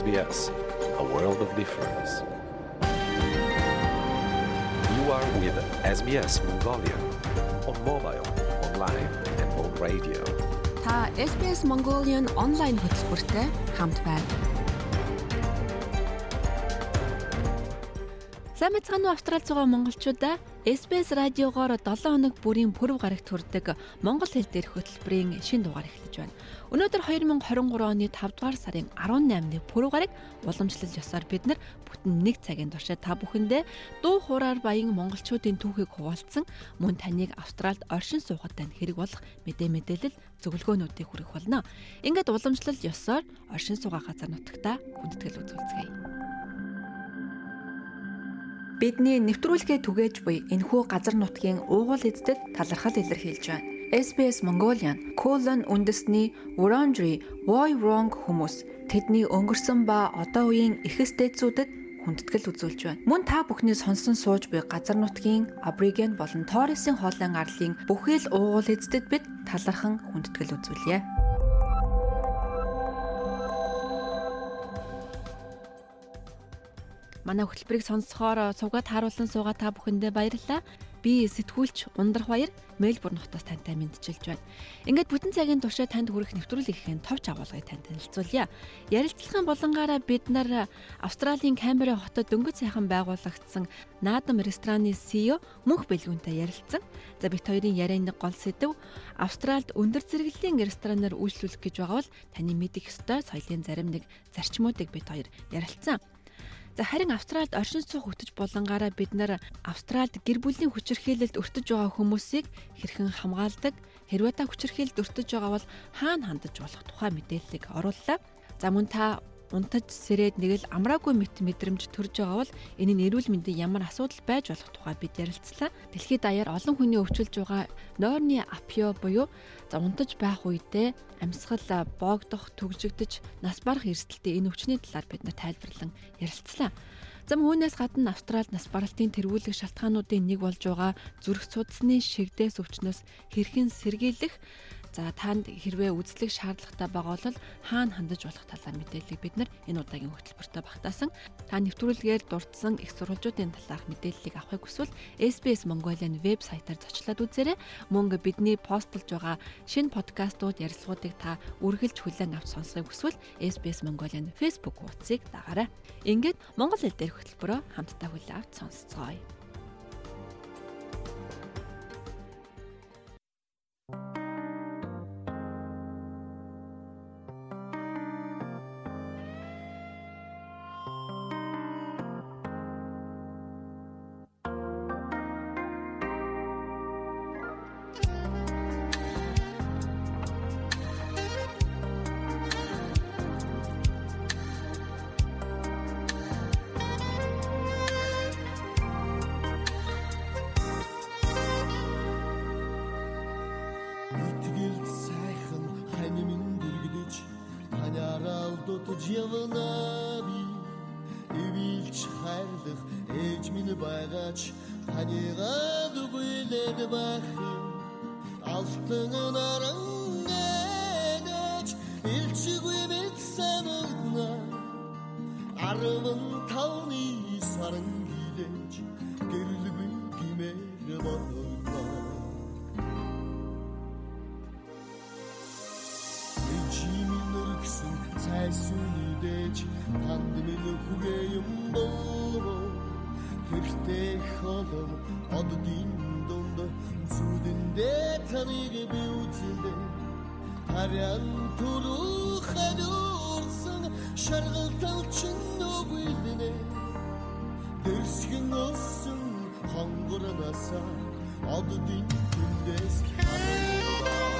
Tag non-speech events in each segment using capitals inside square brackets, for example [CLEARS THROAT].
SBS, a world of difference. You are with SBS Mongolia on mobile, online, and on radio. Та SBS Mongolian онлайн хөтөлбөртэй хамт байна. Сайн мэцхан Австралид байгаа монголчуудаа SBS радиогоор 7 хоног бүрийн пүрэв гарагт хүрдэг монгол хэл дээрх хөтөлбөрийн шин дугаар эхэлж байна. Өнөөдөр 2023 оны 5 дугаар сарын 18-ны пүрэв гараг уламжлал ёсоор бид нар бүтэн 1 цагийн туршид та бүхэндээ дуу хуураар баян монголчуудын түүхийг хуваалцсан мөн таныг Австралид оршин суугаад тань хэрэг болох мэдээ мэдээлэл зөвлөгөөнүүдийг хүргэх болно. Ингээд уламжлал ёсоор оршин суугаа газар нутагта хүндэтгэл үзүүлцгээе. Бидний нэвтрүүлгээ түгээж буй энэхүү газар нутгийн уугуул эздэд талархал илэрхийлж байна. SBS Mongolian colon үндэсний Wurundjeri Woi Wurrung хүмүүс тэдний өнгөрсөн ба одоо үеийн эхэс дээдсүүдэд хүндэтгэл үзүүлж байна. Мөн та бүхний сонсон сууж буй газар нутгийн Абориген болон Торресын хоолын арлын бүхий л уугуул эздэд бид талархан хүндэтгэл үзүүлье. Манай хөтөлбөрийг сонсохоор сувгаад харуулсан суугаа та бүхэндээ баярлалаа. Би сэтгүүлч Ундрах баяр Мельбурн хотоос тантай мэдчилж байна. Ингээд бүтэн цагийн туршид танд хүрэх нэвтрүүлгийнхээ товч агуулгыг танд танилцуулъя. Ярилцлагын болонгаараа бид нар Австралийн Камбера хотод дөнгөж сайхан байгуулагдсан Наадам рестораны CEO мөнх бэлгүүнтэй ярилцсан. За бит хоёрын ярианы гол сэдэв Австральд өндөр зэрэглэлийн ресторанаар үйлчлүүлэх гэж байгаа бол таны мэдих ёстой соёлын зарим нэг зарчмуудыг бит хоёр ярилцсан. За харин Австральд оршин суух хөтөж болонгаараа бид нар Австральд гэр бүлийн хүчирхийлэлд өртөж байгаа хүмүүсийг хэрхэн хамгаалдаг, хэрвээ та хүчирхийлэлд өртөж байгаа бол хаана хандаж болох тухай мэдээллийг орууллаа. За мөн та унтаж сэрээд нэг л амраагүй мэт мэдрэмж төрж байгаа бол энэ нь эрүүл мэндийн ямар асуудал байж болох тухай бид ярилцлаа. Дэлхийд даяар олон хүний өвчлөж байгаа нойрны апио буюу за унтаж байх үедээ амьсгал боогдох, төгжигдэж, нас барах эрсдэлтэй энэ өвчний талаар бид нар тайлбарлан ярилцлаа. Зам үүнээс гадна Австралид нас баралтын тэргүүлэх шалтгаануудын нэг болж байгаа зүрх судасны шигдээс өвчнөөс хэрхэн сэргийлэх За танд хэрвээ үзлэх шаардлагатай байгаа бол хаана хандаж болох талаар мэдээллийг бид нар энэ удаагийн хөтөлбөртөө багтаасан. Та нэвтрүүлгээр дурдсан их сурвалжуудын талаарх мэдээллийг авахыг хүсвэл SBS Mongolian вебсайтаар зочлоод үзээрэй. Мөн бидний постлж байгаа шинэ подкастууд ярилцлагуудыг та үргэлж хүлээн авч сонсохыг хүсвэл SBS Mongolian Facebook хуудсыг дагаарай. Ингээд Монгол хэл дээрх хөтөлбөрөөр хамтдаа хүлээн авч сонсцгоё. bir bayraç Hani gadı böyle de bakı Altının arın geç İlçi gübet sanırına Arımın tavni sarın gileç Görülümün kimer bağırma Geçimin ırksın sen sülüdeç Tandimin hüveyim bağırma тэртээ холом оддын дунд зүдэндээ таныг би үзэлдэ тарян туруу хадуурсан шаргалталчин нүгэлдэнэ дэрсгэн өссөн хонгорнасаа оддын түндээс харагдаа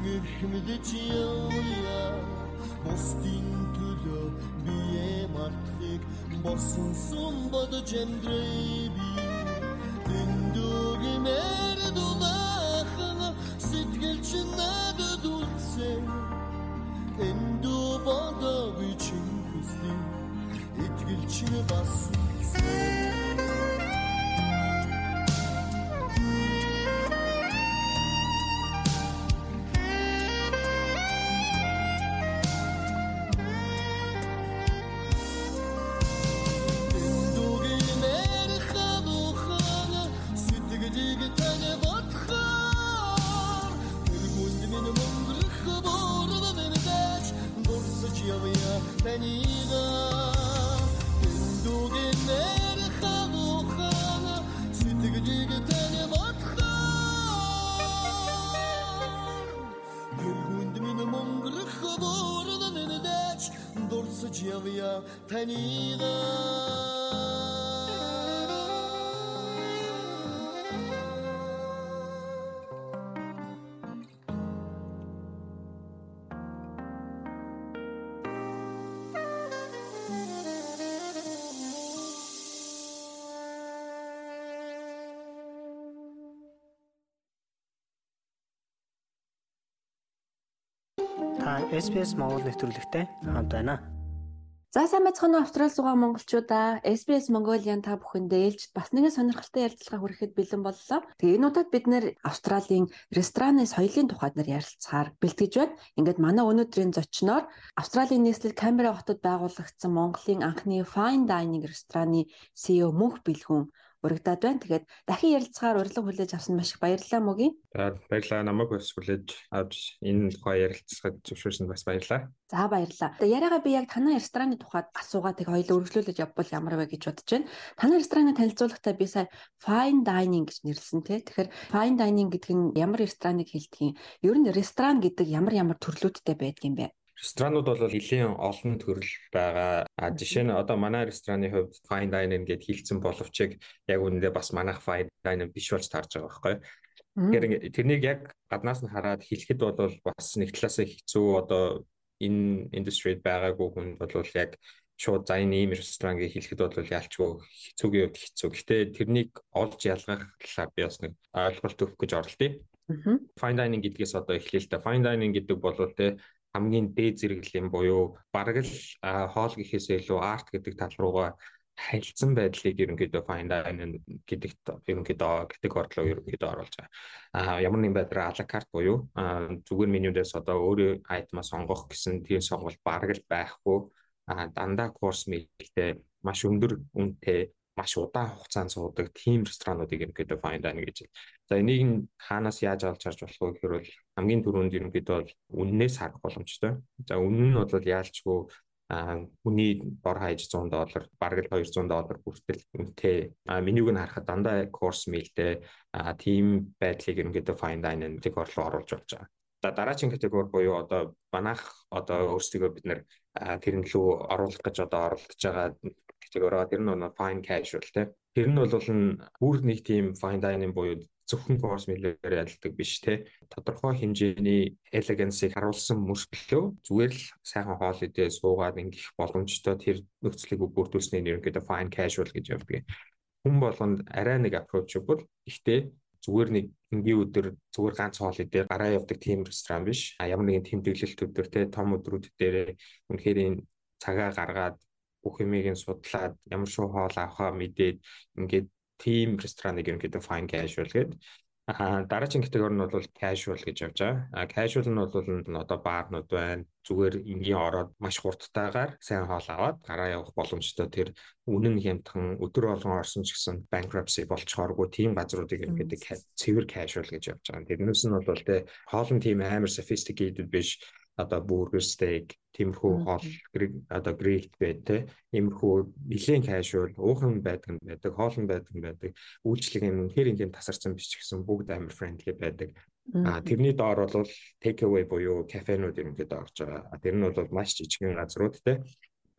дээдлийн эрхмэлж явъя. Бусдын төлөө бие мартахыг босон сум бодож амьдрээ Та SPS Монгол нэвтрүүлэгтэй хамт байна. За сайн байцгаана Австрали суугаа монголчуудаа SBS Mongolian та бүхэндээ ээлж бас нэгэн сонирхолтой ярилцлага хүрэхэд бэлэн боллоо. Тэгээ энэ удаад бид нэр Австралийн рестораны соёлын тухайд нэр ярилцахаар бэлтгэж байна. Ингээд манай өнөөдрийн зочноор Австралийн нийслэл Камбера хотод байгуулагдсан Монголын анхны fine dining рестораны CEO Мөнх Бэлгүн урагдаад байна. Тэгээд дахин ярилцахаар урилга хүлээж авсан маш их баярлалаа мөгийн. За баярлалаа намайг бас хүлээж авч энэ тухай ярилцахад зөвшөөрсөнд бас баярлалаа. За баярлалаа. Тэгээд яриагаа би яг танай рестораны тухайд асуугаад тэг хоёул өргөжлүүлж явбал ямар вэ гэж бодож байна. Танай рестораны танилцуулгахдаа би сая fine dining гэж нэрлсэн тий. Тэгэхээр fine dining гэдэг нь ямар рестораныг хэлдэг юм? Ер нь ресторан гэдэг ямар ямар төрлүүдтэй байдгийм бэ? Ресторанууд бол нэлийн олон төрөл байгаа. А жишээ нь одоо манай рестораны хувьд fine dining гэд хэлсэн боловч яг үүндээ бас манайх fine dining биш болж таарж байгаа байхгүй. Тэгэхээр тэрнийг яг гаднаас нь хараад хэлэхэд бол бас нэг талаасаа хэцүү одоо энэ индустрид байгаагүй хүнд бол яг шууд за энэ ийм ресторан гэж хэлэхэд бол ялчгүй хэцүүгийн хувьд хэцүү. Гэхдээ тэрнийг олж ялгах талаар би бас нэг ойлголт өгөх гэж оролдъё. Fine dining гэдгээс одоо эхлэе л да. Fine dining гэдэг бол те хамгийн дээд зэрэглэлийн буюу бараг л хоол гэхээсээ илүү арт гэдэг тал руугаа харилцсан байдлыг ерөнхийдөө fine dining гэдэгт ерөнхийдөө категорид руу ерөнхийдөө оруулж байгаа. А ямар нэгэн байдлаар ала карт буюу зүгээр менюдээс одоо өөрөө айтмаа сонгох гэсэн тийм сонголт бараг л байхгүй. А дандаа курс мэлтэй маш өндөр үнэтэй маш удаан хугацаанд суудаг team ресторануудыг ерөнхийдөө fine dining гэж. За энийг нь хаанаас яаж олж харж болох вэ гэхээр бол хамгийн түрүүнд ерөнхийдөө бол үннээс харах боломжтой. За үнэн нь бол яалчгүй а хүний бор хаяж 100 доллар бараг л 200 доллар хүртэл үнэтэй менюг нь харахад дандаа course mealтэй а team байдлыг ерөнхийдөө fine dining категорид оруулж болж байгаа. За дараагийн категори буюу одоо манайх одоо өөрсдөө бид нэр тэрэн лүү оруулах гэж одоо оролдож байгаа категори. Тэр нь бол fine casual тий. Тэр нь бол бүр нэг тийм fine dining буюу зөвхөн course meal-ээр яддаг биш те. Тодорхой хэмжээний elegance-ийг харуулсан мөртлөө зүгээр л сайхан хоол идээ суугаад ингэх боломжтой тэр нөхцөлийг бүрдүүлснээр ерөнхийдөө fine casual гэж явдаг. Хүн болгонд арай нэг approachable. Гэхдээ зүгээр нэг энгийн өдөр зүгээр ганц хоол идээ гараа явдаг тийм ресторан биш. А ямар нэгэн тэмдэглэлт өдөр те том өдрүүд дээр үнэхээр энэ цагаа гаргаад бүх юмыг нь судлаад ямар шүү хоол авахаа мэдээд ингээд team рестораныг ерөнхийдөө fine casual гэдэг. Аа дараагийн категори нь бол casual гэж явж байгаа. А casual нь бол одоо баарнууд байна. Зүгээр энгийн ороод маш хурдтайгаар сайн хоол аваад гараа явах боломжтой тэр үнэн хямдхан өдөр болгон орсон ч гэсэн bankruptcy болчооргүй тийм газруудыг ерөнхийдөө цэвэр casual гэж явж байгаа. Тэрнээс нь бол тэ хоолн тийм амар sophisticated биш одоо бургер стейк тиймэрхүү хоол одоо грилд бай тэ иймэрхүү нэлийн кашуал уухан байдаг нь байдаг хоолн байдаг нь байдаг. Үйлчлэг юм үнэхээр ингээм тасарсан биш гэсэн бүгд амар френдли байдаг. А тэрний доор бол take away буюу кафенууд ерөнхийдөө орж байгаа. Тэр нь бол маш жижигхэн газрууд тэ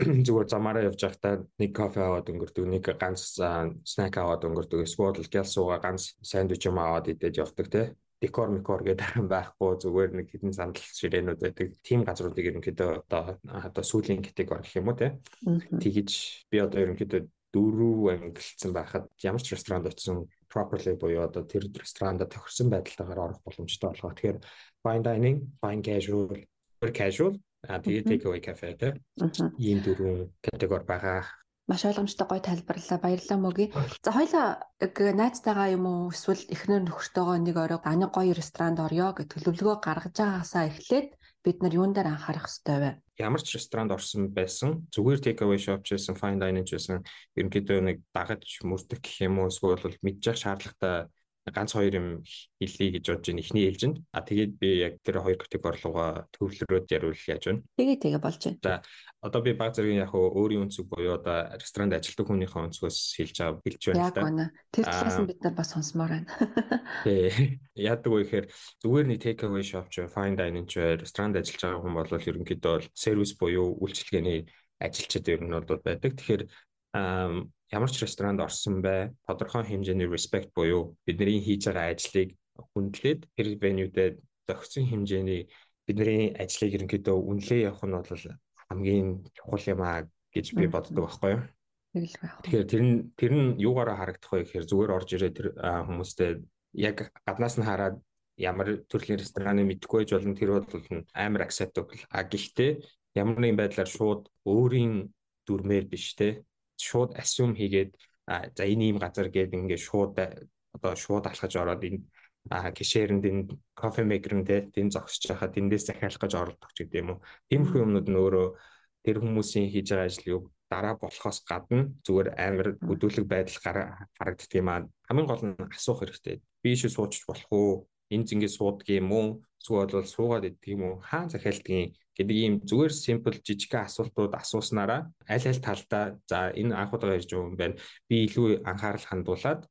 [CLEARS THROAT] зүгээр замаараа явж байхдаа нэг кофе аваад өнгөрдөг, нэг ганц снэк аваад өнгөрдөг, эсвэл гял сууга ганц сандвич юм аваад идэж явдаг те декор мекор гэдэг байхгүй зүгээр нэг хідэн сандал ширээнүүд байдаг. Тим газруудыг ерөнхийдөө одоо одоо сүүлийн категори гэх юм уу те. Тэгэж би одоо ерөнхийдөө дөрөв ангилсан байхад ямар ч ресторанд очсон properly буюу одоо тэр ресторанда тохирсон байдалтайгаар орох боломжтой болгоо. Тэгэхээр fine dining, fine casual, casual а тэгээ take away cafe те. Ийм дөрвөн категори байгаа. Маш ойлгомжтой гоё тайлбарлалаа. Баярлалаа мөгийн. За хоёлаа найзтайгаа юм уу эсвэл эхнэр нөхөртөөгөө нэг орой ани гоё ресторанд орё гэж төлөвлөгөө гаргаж байгаагаасаа эхлээд бид нар юун дээр анхаарах хэрэгтэй вэ? Ямар ч ресторанд орсон байсан зүгээр take away shop ч байсан fine dining ч байсан ерөнхийдөө нэг дагаж мөрдөх гэх юм уу эсвэл мэдчих шаардлагатай ганц хоёр юм хэлье гэж бодож байна. Эхний ээлжинд. А тэгээд би яг тэр хоёр категори руугаа төвлөрөөд яривал яаж байна. Тэгээ тэгээ болж байна. За одоо би баг зэргийн яг өөрийн өнцөг буюу одоо ресторанд ажилладаг хүнийхээ өнцгөөс хэлж байгаа хэлж байна. Яг байна. Тэр талаас нь бид нар бас сонсомоор байна. [LAUGHS] Тий. Яадаг вэ гэхээр зүгээр нэг take away shop ч fine dining ч ресторанд ажиллаж байгаа хүн бол ерөнхийдөө сервис буюу үйлчилгээний ажилчид ер нь бол байдаг. Тэгэхээр ямар ч ресторанд орсон бай тодорхой хэмжээний respect буюу бидний хийж байгаа ажлыг хүндлээд тэр venue-д зохицсон хэмжээний бидний ажлыг ерөнхийдөө үнэлээ явах нь бол хамгийн чухал юм аа гэж би боддог байхгүй юу. Тэгэхээр тэр нь тэр нь юугаараа харагдах вэ гэхээр зүгээр орж ирээ тэр хүмүүстэй яг гаднаас нь хараад ямар төрлийн рестораныг мэдгүй байж болно тэр бол амар acceptable. А гэхдээ ямар нэгэн байдлаар шууд өөрийн дүрмээр биш те шууд assume хийгээд за энэ ийм газар гээд ингээд шууд одоо шууд алхаж ороод энэ гişээрэнд энэ кофе мейкерэн те тэн зогсож байхад эндээс захиалах гэж оролдох ч гэдэг юм уу. Тиймэрхүү юмнууд нь өөрөө тэр хүмүүсийн хийж байгаа ажлыг дараа болохоос гадна зүгээр амар хөдөлгөг байдал харагддаг юм аа. Хамгийн гол нь асуух хэрэгтэй. Би шүү суучих болох уу? Энэ зингээ суудаг юм уу? Эсвэл бол суугаад идэх юм уу? Хаан захиалдгийг гэдэг ийм зүгээр simple жижигхэн асуултууд асууснараа аль аль талдаа за энэ анхудаага ирж байгаа юм байна. Би илүү анхаарал хандуулад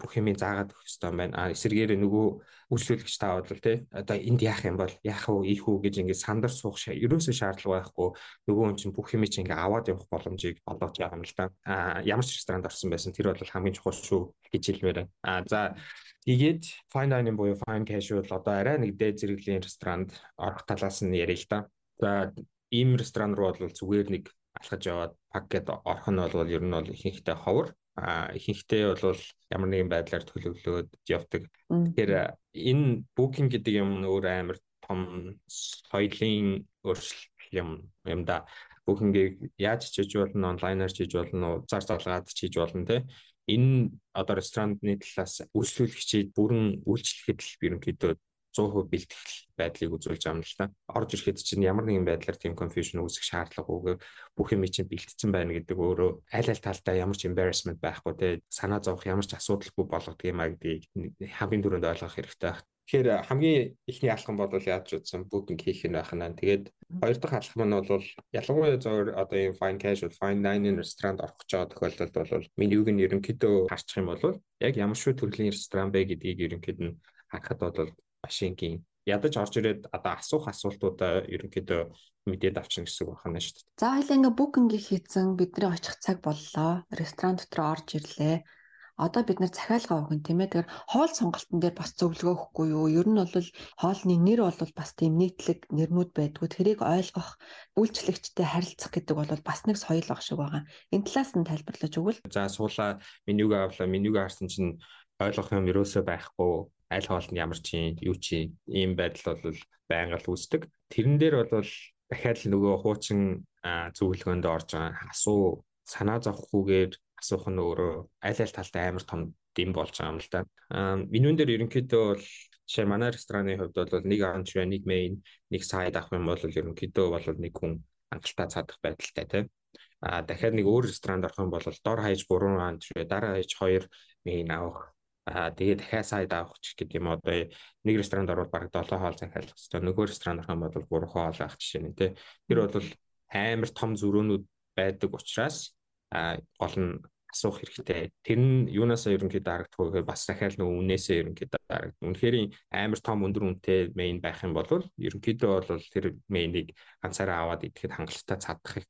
бүх юмыг заагаад өгөх хэрэгтэй байна. А эсэргээр нөгөө үйлчлүүлэгч та бодлоо тий. Одоо энд яах юм бол яах вэ, ийх үү гэж ингээд сандар суух шаа. Ерөөсөө шаардлага байхгүй. Нөгөө хүн чинь бүх чинь ингээд аваад явах боломжийг олгож байгаа юм л да. А ямар ч ресторанд орсон байсан тэр бол хамгийн чухал шүү гэж хэлмээр байна. А за Тэгээд fine dining буюу fine casual одоо арай нэг дээд зэрэглэлийн ресторанд орох талаас нь ярил л да. За ийм ресторан руу бол зүгээр нэг алхаж яваад пакет орох нь бол ер нь бол ихэнхдээ ховор ихэнхдээ бол ямар нэгэн байдлаар төлөвлөөд явдаг. Тэгэхээр энэ booking гэдэг юм нь өөр амар том соёлын өөрчлөлт юм юм да. Booking-ийг яаж хийж болно, онлайнаар хийж болно, зар залгаад хийж болно те. Энэ одоо рестораны талаас үйлчлүүлэгчид бүрэн үйлчлэхэд л ерөнхийдөө 100% бэлтгэл байдлыг үзүүлж байгаа юм л та. Орж ирэхэд чинь ямар нэгэн байдлаар тийм confusion үүсэх шаардлагагүй бүх юм чинь бэлтгэсэн байна гэдэг өөрөө аль аль талдаа ямар ч embarrassment байхгүй те санаа зовох ямар ч асуудалгүй болгодог юм а гэдгийг хамгийн түрүүнд ойлгох хэрэгтэй байна. Тэгэхээр хамгийн ихний алхам бол яаж утсан booking хийх нь байх нь. Тэгээд хоёр дахь алхам нь бол ялангуяа зөвөр одоо ийм fine casual fine dining ресторанд орох гэж байгаа тохиолдолд бол менюг нь ерөнхийдөө харчих юм бол яг ямар шүү төрлийн ресторан бэ гэдгийг ерөнхийд нь харахад бол машингийн ядаж орж ирээд одоо асуух асуултуудаа ерөнхийдөө мэдээд авчна гэсэн үг байна шүү дээ. За хоёлаа ингээ букинг хийсэн бидний очих цаг боллоо. Ресторан дотор орж ирлээ. Одоо бид нар захиалга өгөн тийм ээ. Тэгэхээр хоол сонголтын дээр бас зөвлөгөө өгөхгүй юу? Ер нь бол хоолны нэр бол бас тийм нийтлэг нэрнүүд байдгүй. Тэрийг ойлгох, үйлчлэгчтэй харилцах гэдэг бол бас нэг соёл баг шиг байгаа. Энэ талаас нь тайлбарлаж өгвөл. За суулаа менюг авлаа. Менюг харсан чинь ойлгох юм ерөөсөө байхгүй аль хоолнд ямар чи юу чи ийм байдал бол байнга л үүсдэг. Тэрэн дээр бол дахиад л нөгөө хуучин зөвлөгөөнд орж байгаа асуу санаа зовхгүйгээр асуух нь өөрөө аль аль талтай амар том дэм болж байгаа юм л да. Менюн дээр ерөнхийдөө бол жишээ манай рестораны хувьд бол нэг анч нэг мейн нэг сайд авах юм бол ерөнхийдөө бол нэг хүн хангалттай цаадах байдалтай тийм а дахиад нэг өөр ресторанд орох юм бол дор хаяж 3 анч дараа хаяж 2 мейн авах Аа тэгээд дахиад сайд авах ч гэдэг юм одоо нэг ресторанд орвол бараг 7 хоол захиалах хэрэгтэй. Нөгөө ресторанд орох юм бол 3 хоол авах жишээ нь тий. Тэр бол амар том зөрөөнүүд байдаг учраас аа гол нь асуух хэрэгтэй. Тэр нь юунаасаа ерөнхийдөө харагдах вэ гэхээр бас дахиад нөгөө үнээсээ ерөнхийдөө харагдана. Үнэхээр амар том өндөр үнэтэй мейн байх юм бол ерөнхийдөө бол тэр мейнийг ганцаараа аваад идэхэд хангалттай цадахыг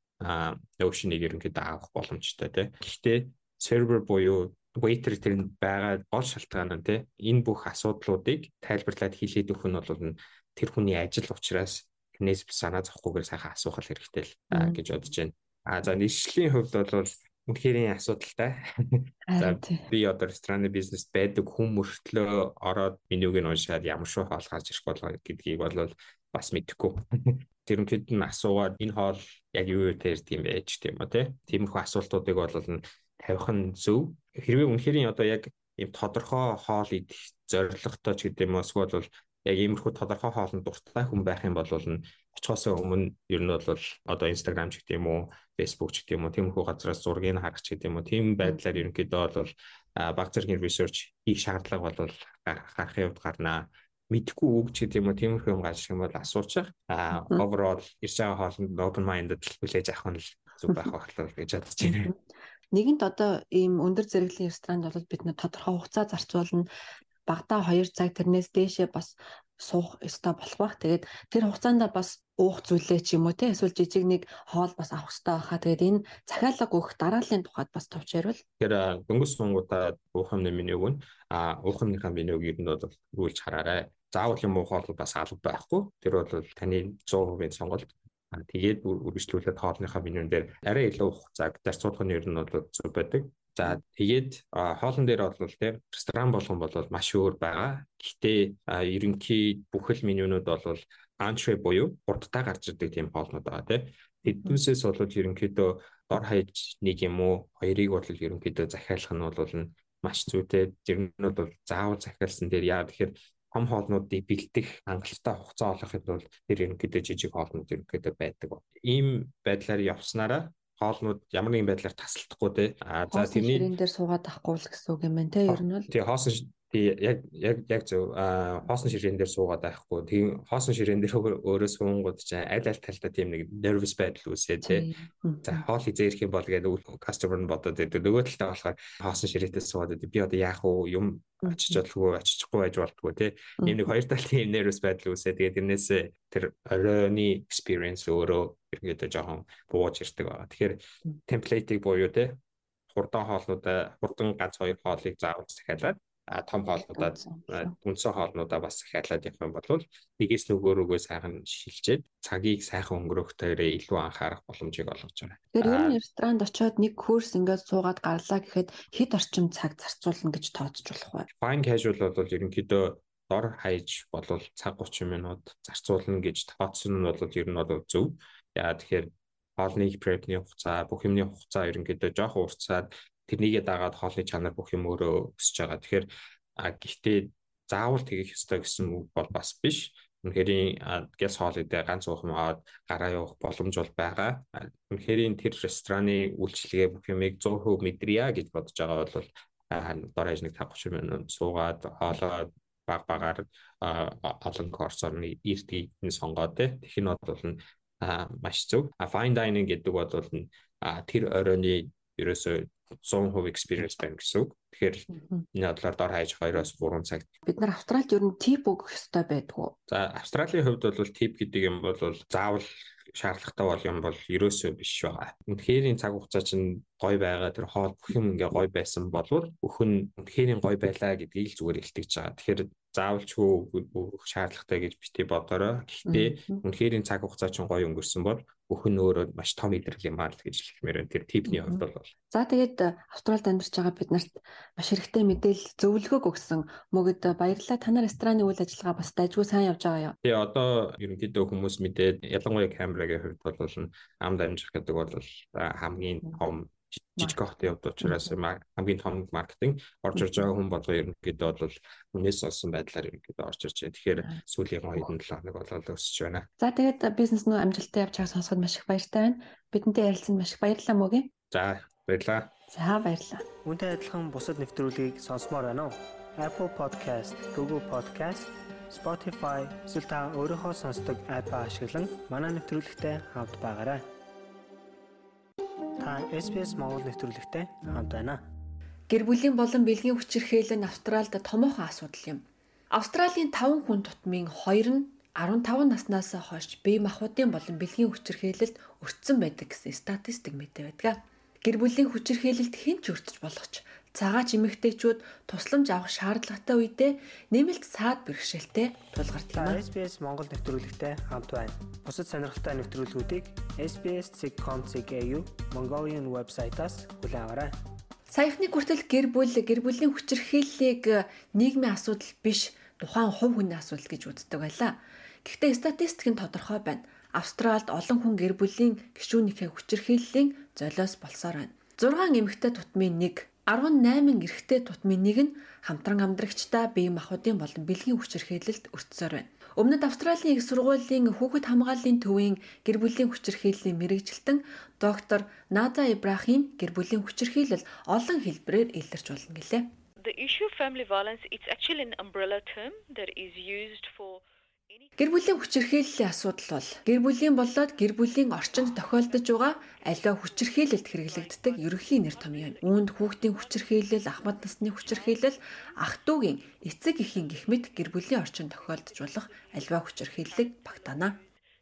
notion-ыг ерөнхийдөө авах боломжтой тий. Гэхдээ server буюу waiter тэр нь байгаа гол шалтгаан нь тий энэ бүх асуудлуудыг тайлбарлаад хийлээд өгөх нь бол тэр хүний ажил учраас тэрнээс санаа зовхгүйгээр сайхан асуух хэрэгтэй л гэж бодож байна. А за нийслэлийн хувьд бол үнэхэрийн асуудалтай. За би одоо рестораны бизнес байдаг хүн мөртлөө ороод менюг нь уншаад ямар шүү хоол гарч ирэх болоо гэдгийг бол бас мэдэхгүй. Тэрнтэд нь асуугаад энэ хоол яг юу юу тэр тийм байж тийм үү те. Тиймэрхүү асуултуудыг бол тавих нь зөв. Хэрвээ үнэхэрийн одоо яг ийм тодорхой хоол идэх зорилготой ч гэдэг юм уу эсвэл яг иймэрхүү тодорхой хоолнд дуртай хүн байх юм бол очихоос өмнө ер нь бол одоо Instagram ч гэдэг юм уу, Facebook ч гэдэг юм уу, тиймэрхүү газраас зургийг харах ч гэдэг юм уу, тийм байдлаар ерөнхийдөө бол баг зэргийн research хийх шаардлага бол гарахын хувьд гарнаа мэдхгүй үг ч гэдэг юм уу тиймэрхүү юм гарч юм бол асуучих. А overall ирж байгаа хоолнд open minded хүлээж авах нь зүг байх болов гэж бодож байна. Нэгэнт одоо ийм өндөр зэрэглэлийн ресторанд бол бид нэ тодорхой хугацаа зарцуулна багада 2 цаг тэрнээс дээшээ бас суух ёстой болох бах. Тэгээд тэр хугацаанд бас уух зүйлээ ч юм уу те эсвэл жижиг нэг хоол бас авах ёстой байхаа. Тэгээд энэ захиалга өгөх дарааллын тухайд бас товч ярил. Тэгэхээр дөнгөж сунгуудаа уух юмны менюг нь а уухныхаа менюг ер нь бол рүүлж хараарай. Заавал юм уух хоол бас алба байхгүй. Тэр бол таны 100% сонголт. Тэгээд үргэлжлүүлээд хоолныхаа менюн дээр арай илүү хугацааг зарцуулах нь ер нь бол зөв байдаг. За тэгээд хоолн дээр бол тийм ресторан болгон бол маш өөр байгаа. Гэхдээ ерөнхий бүхэл менюнууд бол антрей буюу хурдтай гарч ирдэг тийм хоолнууд байгаа тийм. Тэднээсээс бол ерөнхийдөө дор хаяж нэг юм уу хоёрыг бол ерөнхийдөө захиалах нь бол маш зүйтэй. Жирнүүд бол заавал захиалсан дээр яа тэгэхээр том хоолнуудыг бэлдэх хангалттай хугацаа олохын тулд тэр ерөнхийдөө жижиг хоолнууд ерөнхийдөө байдаг. Ийм байдлаар явснараа хоолнууд ямар нэгэн байдлаар тасалдахгүй те. А за тэрний дээр суугаад авахгүй л гэсэн үг юм байна те. Ер нь бол тий хоосон тий яг яг яг зөв а хоосон ширээн дээр суугаад байхгүй. Тийм хоосон ширээн дээр өөрөө суунгууд чинь аль аль талдаа тийм нэг nervous байдал үүсээ те. За хоол хизээ ирэх юм бол гэдэг customer нь бодоод байдаг. Нөгөө талдаа болохоор хоосон ширээтэй суугаад би одоо яах вэ? Юм очиж болгүй очихгүй байж болтгүй те. Ийм нэг хоёр талын nervous байдал үүсээ. Тэгээд тэрнээс тэр оройны experience өөрөө ерөнхийдөө жоохон бууж ирдэг байгаа. Тэгэхээр темплейтийг буюу те хурдан хоолнуудаа хурдан ганц хоёр хоолыг заавал захиалаад том хоолнуудаа үндсэн хоолнуудаа бас захиалаад явах юм бол нэгээс нөгөө рүүгөө сайхан шилжээд цагийг сайхан өнгөрөхөөр илүү анхаарах боломжийг олгож байгаа. Тэгэхээр ер нь ресторанд очиод нэг курс ингээд суугаад гарлаа гэхэд хэд орчим цаг зарцуулна гэж тооцож болох вэ? Fine casual бол ерөнхийдөө дор хаяж болвол цаг 30 минут зарцуулна гэж тооцсон нь бол ер нь бол зөв. Яа тэгэхээр хоолны препний хугацаа, бүх юмны хугацаа ерөнхийдөө жоох уртсаад тэрнийгээ дагаад хоолны чанар бүх юм өөрөө өсөж байгаа. Тэгэхээр гэхдээ заавал тэгэх ёстой гэсэн үг бол бас биш. Үнэхээр гэс хоол идэ ганц уух юм аваад гараа явах боломж бол байгаа. Үнэхээр тэр рестораны үйлчлэгээ бүх юмыг 100% мэдрийа гэж бодож байгаа бол дор хаяж нэг 50 минут суугаад хоолоо баг багаар олон корсор нэг ирдгийг нь сонгоод тех нь бол маш зөв. Fine dining гэдэг бол тэр оройны ерөөсөө 100% experience байна гэсэн үг. Тэгэхээр энэ бодлоор дор хаяж 2-оос 3 цаг. Бид нар Австралид ер нь тип өгөх ёстой байдгүй. За Австралийн хувьд бол тип гэдэг юм бол заавал шаардлагатай бол юм бол ерөөсөө биш байгаа. Үнэхэрийн цаг хугацаа чинь гой байгаа тэр хоол бүх юм ингээ гой байсан болвол өхөн үнэхэрийн гой байлаа гэдгийг л зүгээр илтгэж байгаа. Тэгэхээр заавалчгүй өгөх шаардлагатай гэж бити бодорой. Гэхдээ үнэхэрийн цаг хугацаа чинь гой өнгөрсөн бол өхөн өөрөө маш том илэрхийл юм аа л гэж хэлмээр байна. Тэр типний хувьд бол. За тэгээд Австралид амьдарч байгаа бид нарт маш хэрэгтэй мэдээлэл зөвлөгөөг өгсөн мөгөд баярлалаа. Та нар рестораны үйл ажиллагаа бас дайггүй сайн явж байгаа юу? Тэгээ одоо ерөнхийдөө хүмүүс мэдээд ялангуяа камерагийн хувьд бол амд амжих гэдэг бол хамгийн том жижиг хотод явд учраас хамгийн том маркетинг орж ирж байгаа хүн болгоо ерөнхийдөө бол үнээс олсон байдлаар ерөнхийдөө орж ирж байгаа. Тэгэхээр сүүлийн 2-7 хоног болоод өсөж байна. За тэгээд бизнес нөө амжилттай явж байгааг сонсоход маш их баяртай байна. Бидэнтэй ярилцсанд маш их баярлалаа мөгийн. За баярлалаа. За баярлалаа. Үүнтэй адилхан бусад нэвтрүүлгийг сонсомоор байна уу? Apple Podcast, Google Podcast, Spotify эсвэл та өөрийнхөө сонсдог апп ашиглан манай нэвтрүүлэгтэй хавд байгаарай. Та SBS Монгол нэвтрүүлэгтэй хамт байна. Гэр бүлийн болон бэлгийн хүчирхээлэл нь Австральд томоохон асуудал юм. Австралийн 5 хүн тутмын 2 нь 15 наснаас хойш бие махбодын болон бэлгийн хүчирхээлэлд өртсөн байдаг гэсэн статистик мэдээ байдаг. Гэр бүлийн хүчирхээлэлд хэн ч өртөж болгоч цагаач эмэгтэйчүүд тусламж авах шаардлагатай үедээ нэмэлт саад бэрхшээлтэй тулгардаг юм. SBS Монгол нэвтрүүлэгтэй хамт байна. Бусад сонирхолтой нэвтрүүлгүүдийг SBS.com.cg Mongolian вебсайтаас хүлээн аваарай. Саяхны хүртэл гэр бүл гэр бүлийн хүчирхийллийг нийгмийн асуудал биш тухайн хувь хүний асуудал гэж үздэг байлаа. Гэхдээ статистик нь тодорхой байна. Австралид олон хүн гэр бүлийн гишүүнийхээ хүчирхийллийн золиос болсоор байна. 6 эмэгтэй тутмын 1 18 эрэгтэй тутмын нэг нь хамтран амдрагчдаа бие махбодын болон бэлгийн хүчирхээлэлд өртсөөр байна. Өмнөд Австралийн их сургуулийн хүүхэд хамгааллын төвийн гэр бүлийн хүчирхийллийн мэрэгжилтэн доктор Наза Ибрахим гэр бүлийн хүчирхийлэл олон хэлбэрээр илэрч болно гэлээ. The issue of family violence it's actually an umbrella term that is used for Гэр бүлийн хүчирхийллийн асуудал бол гэр бүлийн болоод гэр бүлийн орчинд тохиолдож байгаа аливаа хүчирхийлэлд хэрэглэгддэг ерөнхий нэр том юм. Үүнд хүүхдийн хүчирхийлэл, ахмад насны хүчирхийлэл, ах トゥ угийн эцэг эхийн гих мэт гэр бүлийн орчинд тохиолдож болох аливаа хүчирхийллийг багтаана.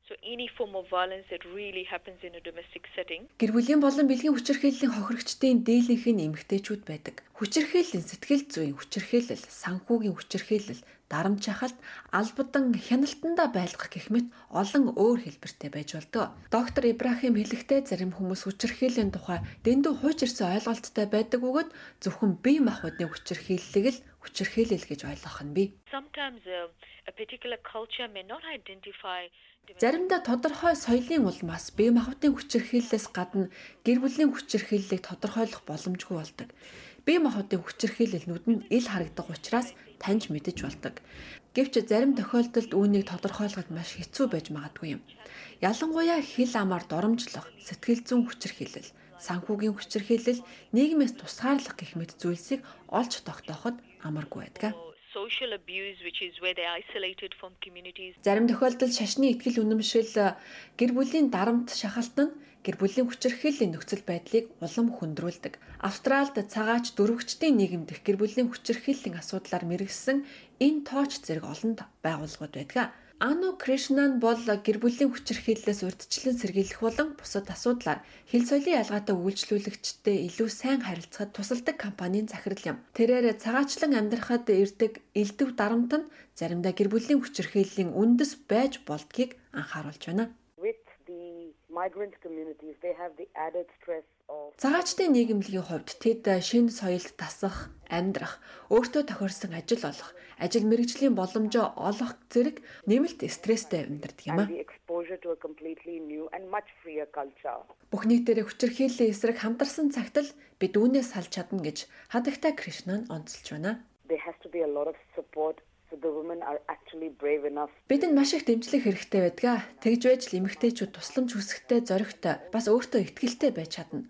So any form of violence that really happens in a domestic setting. Гэр бүлийн болон бэлгийн хүчирхийллийн хохирогчдын дийлэнх нь эмэгтэйчүүд байдаг. Хүчирхийллийн сэтгэл зүйн хүчирхийлэл, санхүүгийн хүчирхийлэл, дарамт шахалт, албадан хяналтандаа байлгах гэх мэт олон өөр хэлбэртэй байж болдог. Доктор Ибрахим хэлэхдээ зарим хүмүүс хүчирхийллийн тухай дэндүү хууч ирсэн ойлголттой байдаг бөгөөд зөвхөн бие махбодны хүчирхийллийг л хүчирхийлэл гэж ойлгох нь бий. Identify Заримдаа тодорхой соёлын улмаас бие махбодын хүчирхийллээс гадна гэр бүлийн хүчирхийллийг тодорхойлох боломжгүй болдог. Бие махбодын хүчирхийлэлнүүд нь ил харагдах учраас таньж мэдэж болдог. Гэвч зарим тохиолдолд үүнийг тодорхойлоход маш хэцүү байж магадгүй юм. Ялангуяа хил амаар доромжлох, сэтгэл зүйн хүчирхийлэл, санхүүгийн хүчирхийлэл, нийгмээс тусгаарлах гэх мэт зүйлсийг олж тогтооход амаргүй байдаг social abuse which is where they are isolated from communities. Зарим тохиолдолд шашны ихтгэл үнэмшил гэр бүлийн дарамт шахалт нь гэр бүлийн хүчирхийллийн нөхцөл байдлыг улам хөндрүүлдэг. Австралид цагаач дөрвөгчдийн нийгэмдэх гэр бүлийн хүчирхийллийн асуудлаар мэрэгсэн энэ тооч зэрэг олон байгууллагууд байдаг. Ану Кришнан бол гэр бүлийн хүчирхийллээс урьдчилан сэргийлэх болон бусад асуудлаар хил соёлын ялгаатай үйлчлүүлэгчтэй илүү сайн харилцахад тусалдаг компанийн захирал юм. Тэрээр цагаачлан амьдрахад ирдэг элдв дарамт нь заримдаа гэр бүлийн хүчирхийллийн үндэс байж болдгийг анхааруулж байна. Migrant communities they have the added stress Цагаачдын нийгэмлэгийн хувьд тэд шинэ соёлд тасах, амьдрах, өөртөө тохирсон ажил олох, ажил мэргэжлийн боломжоо олох зэрэг нэмэлт стресстэй амьдардаг юм а. Бүх нийтээрээ хүчирхийллийн эсрэг хамтарсан цагт л бид үүнээс салж чадна гэж хадагтай Кришна нь онцолж байна. There has to be a lot of support Бидэнд маш их дэмжлэг хэрэгтэй байдгаа. Тэгж байж л эмэгтэйчүүд тусламж хүсэхтэй, зоригтой, бас өөртөө ихтгэлтэй байж чадна.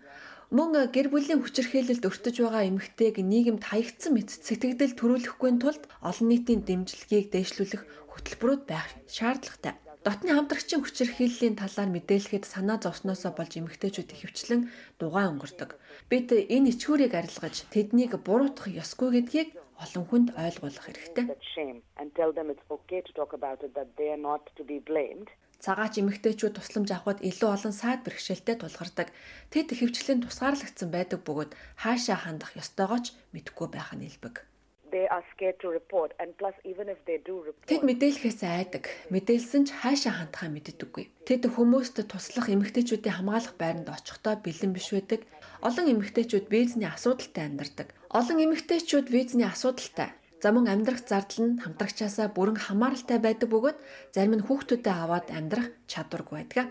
Мөн гэр бүлийн хүчирхийлэлд өртөж байгаа эмэгтэйг нийгэмд хаягдсан мэт сэтгэгдэл төрүүлэхгүй тулд олон нийтийн дэмжлэгийг дээшлүүлэх хөтөлбөрүүд байх шаардлагатай. Дотны хамтрагчийн хүчирхийллийн талаар мэдээлэхэд санаа зовсноосоо болж эмэгтэйчүүд ихэвчлэн дугаан өнгөрдөг. Бид энэ ичгүүрийг арилгаж тэднийг буруутгах ёсгүй гэдгийг олон хүнд ойлгуулах хэрэгтэй. Цагаач эмэгтэйчүүд тусламж авахд илүү олон саад бэрхшээлтэй тулгардаг. Тэд хөвчлэн тусгаарлагдсан байдаг бөгөөд хаашаа хандах ёстойгоо ч мэдэхгүй байх нь илбэг Тэд мэдээлэхээс айдаг. Мэдээлсэн ч хаашаа хандхаа мэддэггүй. Тэд хүмүүст туслах эмэгтэйчүүдийн хамгаалах байранд очихдоо бэлэн биш байдаг. Олон эмэгтэйчүүд визний асуудалтай амьдардаг. Олон эмэгтэйчүүд визний асуудалтай За мөн амьдрах зардал нь хамтрагчаасаа бүрэн хамааралтай байдаг бөгөөд зарим нь хүүхдүүдэд аваад амьдрах чадваргүй байдаг.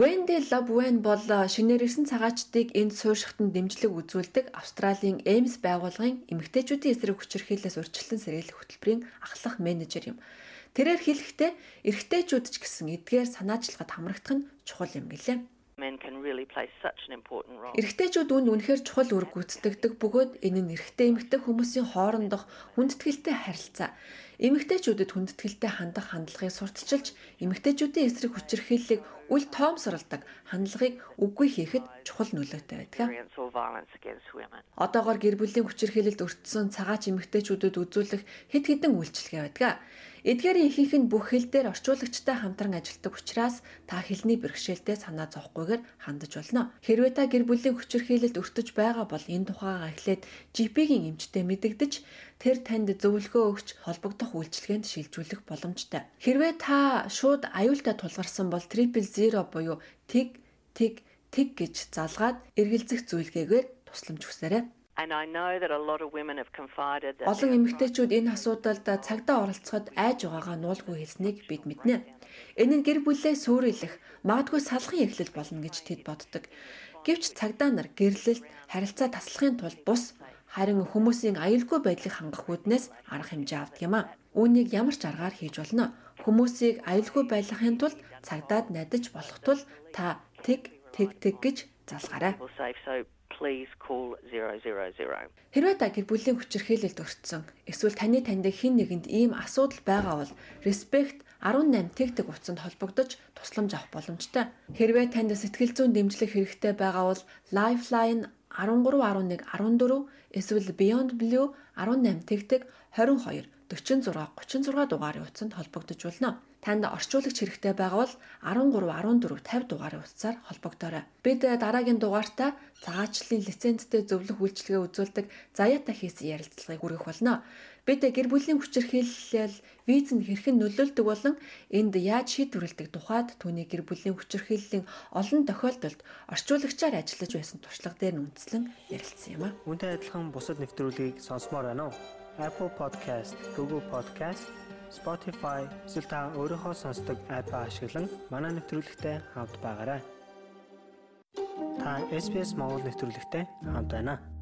Wendy Lobwen бол шинээр ирсэн цагаачдыг энд суурьшихтанд дэмжлэг үзүүлдэг Австралийн Ames байгууллагын эмэгтэйчүүдийн эсрэг хүчирхийллээс урьдчилан сэргийлэх хөтөлбөрийн ахлах менежер юм. Тэрээр хэлэхдээ эрэгтэйчүүд ч гэсэн эдгээр санаачлагад хамрагдах нь чухал юм гэлээ. Men can really play such an important role. Эрэгтэйчүүд үн үнэхээр чухал үр гүйцэтгэдэг бөгөөд энэ нь эрэгтэй эмэгтэй хүмүүсийн хоорондох хүндэтгэлтэй харилцаа эмэгтэйчүүдэд хүндэтгэлтэй хандах хандлагыг сурталчилж эмэгтэйчүүдийн эсрэг хүчирхийллийг үл тоомсорлдог хандлагыг үгүй хийхэд чухал нөлөөтэй байдаг. Одоогоор гэр бүлийн хүчирхийлэлд өртсөн цагаач эмэгтэйчүүдэд үзүүлэх хэд хэдэн үйлчилгээ байдаг. Эдгээрийн ихэнх нь бүх хил дээр орчуулагчтай хамтран ажилладаг учраас та хэлний бэрхшээлтэй санаа зовхгүйгээр хандаж болно. Хэрвээ та гэр бүлийн хүчирхийлэлд өртөж байгаа бол энэ тухайгаа эхлээд GP-ийн эмчтэй мэдэгдэж тэр танд зөвлөгөө өгч холбогдох үйлчилгээнд шилжүүлэх боломжтой. Хэрвээ та шууд аюултай тулгарсан бол triple zero буюу тэг тэг тэг гэж залгаад эргэлзэх зүйлгээгээр тусламж хүсээрэй. Олон эмэгтэйчүүд энэ асуудалд цагдаа оролцоход айж байгаагаа нуулгүй хэлснийг бид мэднэ. Энэ нь гэр бүлээ сүрэлэх, магадгүй салахын эхлэл болно гэж тэд боддог. Гэвч цагдаа нар гэрлэлт, харилцаа таслахын тулд бус харин хүмүүсийн аюулгүй байдлыг хангах үүднээс арга хэмжээ авдаг юм а. Үүнийг ямар ч аргаар хийж болно. Хүмүүсийг аюулгүй байлгахын тулд цагдаад найдаж болох тул та тэг тэг тэг гэж залгаарай please call 000. Хэрвээ та гэр бүлийн хүчирхийлэлд өртсөн эсвэл таны танд хэн нэгэнд ийм асуудал байгаа бол respect 18 тэгтэг утсанд холбогдож тусламж авах боломжтой. Хэрвээ танд сэтгэл зүйн дэмжлэг хэрэгтэй байгаа бол Lifeline 1311 14 эсвэл Beyond Blue 18 тэгтэг 22 46 36 дугаарын утсанд холбогдож болно танд орчуулагч хэрэгтэй байгаа бол 13 14 50 дугаарын утсаар холбогдоорой. Бид дараагийн дугаартаа цагаачлалын лицензтэй зөвлөх үйлчилгээ үзүүлдэг Заяата хийсэн ярилцлагыг хүргэх болно. Бид гэр бүлийн хүчирхийлэл визэнд хэрхэн нөлөөлдөг болон энд яаж шийдвэрлэдэг тухайд түүний гэр бүлийн хүчирхийллийн олон тохиолдолд орчуулагчаар ажиллаж байсан туршлага дээр нь үндэслэн ярилцсан юм а. Үүнтэй адилхан бусад нэвтрүүлгийг сонсомоор байна уу? Apple Podcast, Google Podcast Spotify эсвэл та өөрийнхөө сонсдог апп ашиглан манай нэвтрүүлэгтэй хавд байгаарай. Та SBS Монгол нэвтрүүлэгтэй хамт байна.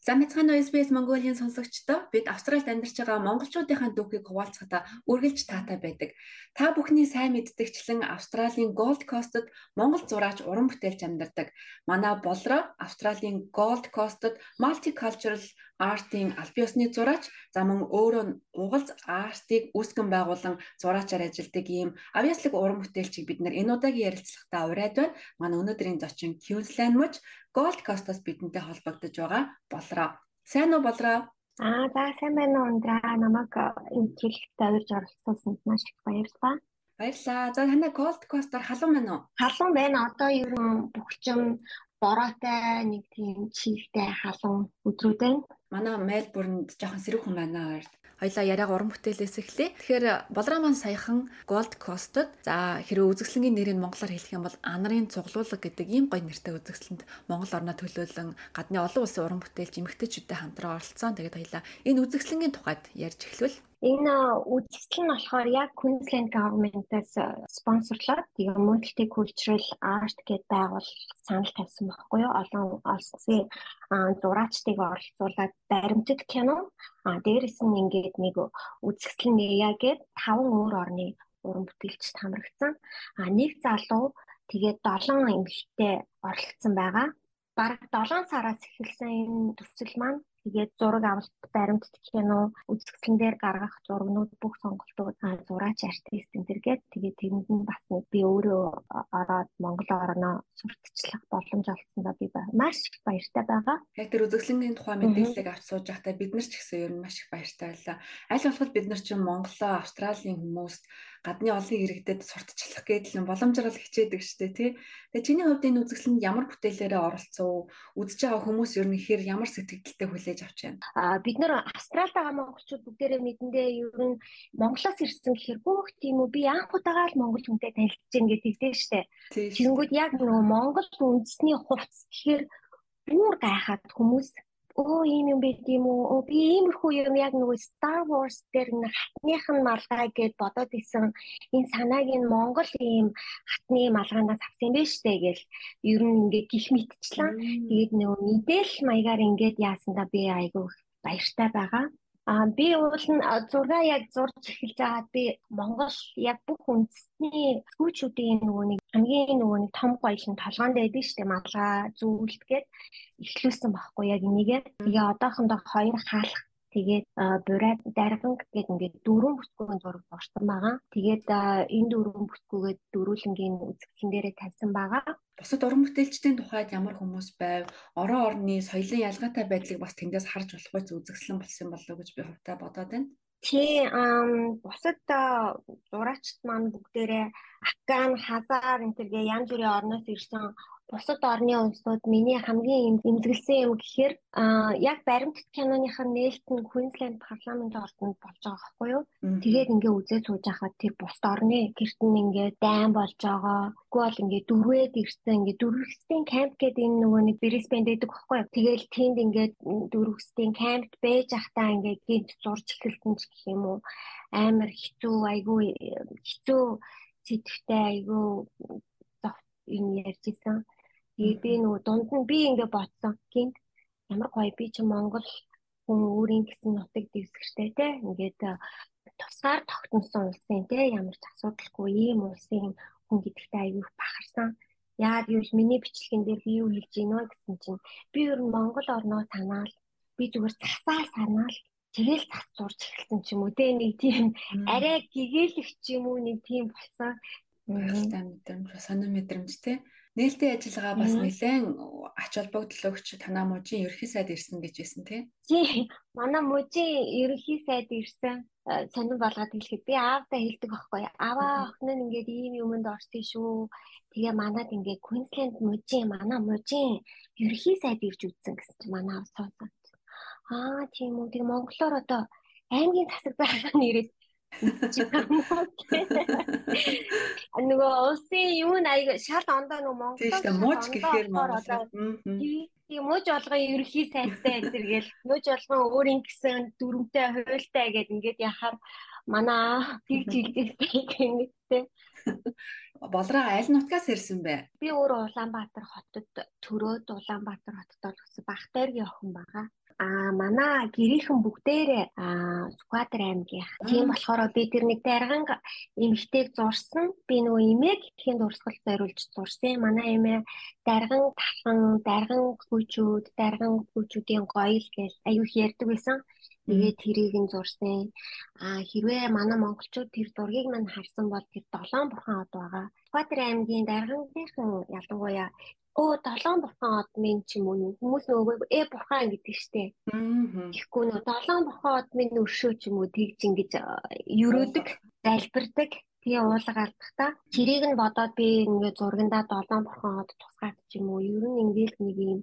Сайн мэцхан SBS Mongolia-ийн сонсогчдоо бид Австралид амьдарч байгаа монголчуудынхаа дүүхийг хуваалцахад үргэлж таатай байдаг. Та бүхний сайн мэддэгчлэн Австралийн Gold Coast-д монгол зураач уран бүтээлч амьдардаг. Манай болроо Австралийн Gold Coast-д Multicultural артын аль биесны зураач за мөн өөрөө угалз артыг үүсгэн байгуулан зураачаар ажилладаг ийм авьяаслаг уран бүтээлчийг бид нар энэ удаагийн ярилцлагатаа ураад байна. Манай өнөөдрийн зочин Queensland мужи Gold Coast-оос бидэнтэй холбогдож байгаа болроо. Сайн уу болроо? Аа за сайн байна уу ундраа намайг энэ чиглэлд авирж оролцуулсанд маш их баярлалаа. Баярлалаа. За танай Gold Coast-оор халуун байна уу? Халуун байна. Одоо ер нь бүгчм бороотой нэг тийм чигтэй халуун өдрүүд байна манай Мельбурнд жоохон сэрэг хүн байна хоёр. Хоёлаа яриаг уран бүтээлээс эхлэе. Тэгэхээр болроо маань саяхан Gold Coast-д за хэрвээ үзэсгэлэнгийн нэрийг монголоор хэлэх юм бол Анарын цуглуулга гэдэг ийм гоё нэртэй үзэсгэлэнд Монгол орноо төлөөлөн гадны олон улсын уран бүтээлч эмэгтэйчүүдтэй хамтран оролцсон. Тэгээд хоёлаа энэ үзэсгэлэнгийн тухайд ярьж эхлэвэл Энэ үзэсгэлэн нь болохоор яг Queensland government-аас спонсорлоод тэгээ Multicultural Art гэдэг байгуул санал тавьсан байхгүй юу? Олон улсын зураачдыг оролцуулаад баримтат кино а дээрэс нь ингээд нэг үзэсгэлэн нээя гэд таван өөр орны уран бүтээлчд хамрагдсан. А нэг залуу тэгээд 7 эмэгтэй оролцсон байгаа. Бараг 7 сараас эхэлсэн энэ төсөл маань Тэгээд зураг авалт баримтат кино үзэсгэлэн дээр гаргах зургнууд бүх сонголтууд зураач артист энэ төргээд тэгээд тэрэнд нь бас нэг би өөрөө ороод Монгол орноо сурталчлах боломж олгосондоо би маш их баяртай байгаа. Яг тэр үзэсгэлэнгийн тухай мэдээллийг авч сууж байхдаа бид нар ч гэсэн ер нь маш их баяртай байлаа. Аль болох бид нар ч Монголоо Австралийн хүмүүст гадны олон иргэдэд сурталчлах гэдэл нь боломжрол хичээдэг штэ тий. Тэгээ чиний хувьд энэ үзэсгэлэнд ямар бүтээлээрээ оролцов? Үзэж байгаа хүмүүс ер нь ихээр ямар сэтгэлдэлтэй хүлээж авч байна? Аа бид нар Австралид байгаа монголчууд бүгдээрээ мэдэндээ ер нь Монголоос ирсэн гэхээр бүх тийм үү би анх удаага л монгол хүнтэй танилцж гин гэдэг дээ штэ. Тэгэнгүүт яг нөгөө монгол үндэсний хувцс гэхээр бүр гайхаад хүмүүс өө ийм юм байт юм уу? Би иймэрхүү юм яг нөгөө Star Wars дээр нэг хатных нь малгай гэд бодоод исэн. Энэ санааг нь Монгол ийм хатны малгаанаас авсан байна штэ гэл. Ер нь ингээ гих мэдчлээ тэгээд нөгөө мэдээлэл маягаар ингээд яасандаа би айгүй баяртай байгаа Аа би уул нь зураг яг зурж эхэлж байгаад би Монгол яг бүх үндэсний сүүчүүдийн нөгөө нэг хамгийн нөгөө нэг том гоёлын толгоонд байдаг штеп малгай зүйлт гээд эхлүүлсэн байхгүй яг энийгээ. Тэгээ одоохондоо хоёр хаалх Тэгээд бурайд дарган гэдэг ингээд дөрвөн бүсгүйн зураг зурсан байгаа. Тэгээд энэ дөрвөн бүсгүйгээ дөрүүлэнгийн үзэсгэлэн дээрээ тавьсан байгаа. Бусад уран бүтээлчдийн тухайд ямар хүмүүс байв? Орон орны соёлын ялгаатай байдлыг бас тэндээс харж болох үз үзэсгэлэн болсон болов уу гэж би хувьдаа бодоод байна. Тий, бусад зураачд маань бүгдээрээ Афган, Хазар энэ төргээ янз бүрийн орноос ирсэн бусад орны улсууд миний хамгийн эмзэглсэн юм гэхээр яг баримтат киноныхын нээлт нь Queensland парламент ордонд болж байгаа байхгүй юу. Тэгээд ингээ үзээ сууж байхад тэр бусад орны гэрт нь ингээ дайн болж байгаа. Тэгвэл ингээ дөрвөөд ирсэн ингээ дөрвөстэй камп гэдэг энэ нөгөө нэг Brisbane дэдэг байхгүй юу. Тэгэл тэнд ингээ дөрвөстэй кампт байж ахтаа ингээ гинт зурж эхэлсэн ч гэх юм уу. Амар хэцүү айгүй хэцүү сэтгэвтэй айгүй юм ярьж исэн. Тэгээд би нөгөө дунд нь би ингээ бодсон. Гинт ямар гоё би чи Монгол хүн өөрийн гэсэн нутаг дэвсгэртэй те. Ингээд тусгаар тогтносон улсын те ямар ч асуудалгүй ийм улсын хүн гэдэгтээ аягүй бахарсан. Яагаад гэвэл миний бичлэгэн дээр би юу хэлж гинөө гэсэн чинь би ер нь Монгол орноо санаал би зүгээр засаа санаал тэгэл зурж эхэлсэн ч юм уу те нэг тийм арай гэгээлэх ч юм уу нэг тийм болсон. Баяртай мэдрэмж, сонир мэдрэмж те нээлттэй ажиллагаа бас нэлээд ач холбогдол өгч танаа мужийн ерхий сайд ирсэн гэж байсан тий. Тий. Манай мужийн ерхий сайд ирсэн э, сонир болгоод хэлэхэд би аавдаа хэлдэг байхгүй. Аваа охин нь ингээд ийм юмд орсон шүү. Тэгээ манад ингээд Queensland мужийн манай мужийн ерхий сайд ирж үзсэн гэсэн чинь манай аав суусан. Аа тийм үү. Тэг монголоор одоо аймгийн засаг байгууллага нэрээд [LAUGHS] Нөгөө улсын юу аяг шал ондоо нөгөө Монгол тийм мууч гэхээр Монгол. Тийм мууч болгон ерөхий сайтай зэрэгэл мууч болгон өөрийн гэсэн дүрмтэй хуйлтай гэд ингээд яхаар манай тэг жилдээ гэнэттэй. Болроо аль нутгаас ирсэн бэ? Би өөр Улаанбаатар хотод төрөөд Улаанбаатар хотод олгосон Бахтайргийн охин байгаа. А манай гэрийнхэн бүгдээрээ Сүхбаатар аймгийн. Тийм болохоор би тэр нэг дарган эмэгтэйг зурсан. Би нөгөө эмээг итгэхийн дурсгал зориулж зурсан. Манай эмээ дарган талхан, дарган хүүчүүд, дарган хүүчүүдийн гоёл гэж аюу их ярьдаг байсан. Тэгээд тэрийг нь зурсан. А хэрвээ манай монголчууд тэр зургийг мань харсан бол тэр долоон бурхан од байгаа. Сүхбаатар аймгийн даргангийнхан ялангуяа Оо долоон бурхан одмын ч юм уу хүмүүс нөгөө э бурхан гэдэг штеп. Тэгэхгүй нөгөө долоон бурхан одмын өршөө ч юм уу тэгж ингэж ерөөдөг, залбирдаг. Тэгээ уулга алдахта чирийг нь бодоод би ингээд зургандаа долоон бурхан од тусгаад ч юм уу ер нь ингээд нэг юм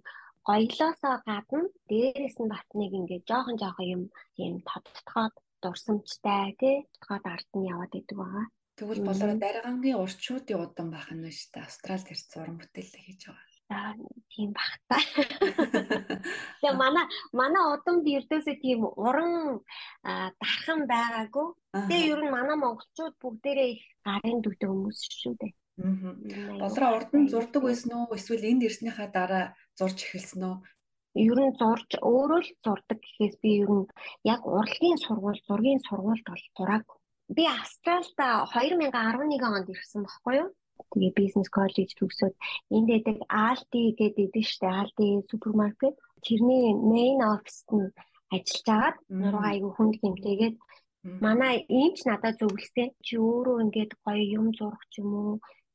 гоёлоосоо гадна дээрээс нь бас нэг ингээд жоохон жоохон юм тийм тодтогоод дурсамжтай тий тодтогоод ард нь яваад идэг байгаа. Тэгвэл болоо даригангийн урчуудын удан байх нь шүү дээ. Австралид ирсэн уран бүтээлээ хийж байгаа. Аа тийм бах та. [LAUGHS] Тэгээ манай манай удамд ердөөсөө тийм уран дархан байгаагүй. Тэгээ ер нь манай монголчууд бүгдээрээ их гарын дүүтэй хүмүүс шүү дээ. Аа. Болроо урд нь зурдаг байсан уу? Эсвэл энд ирснийхаа дараа зурж эхэлсэн үү? Ер нь зурж өөрөө л зурдаг гэхээс би ер нь яг урлагийн сургууль, зургийн сургуульд бол зураагүй би Австралид 2011 онд ирсэн баггүй юу? Тэгээ бизнес коллеж төгсөөд энд дэдэг Aldi гэдэг штэ. Aldi супермаркет. Тэрний main office нь ажиллаж агаад нуруу айгүй хүнд гэмтээгээд манай иймч надад зөвлөсөн чи өөрөө ингээд гоё юм зурх ч юм уу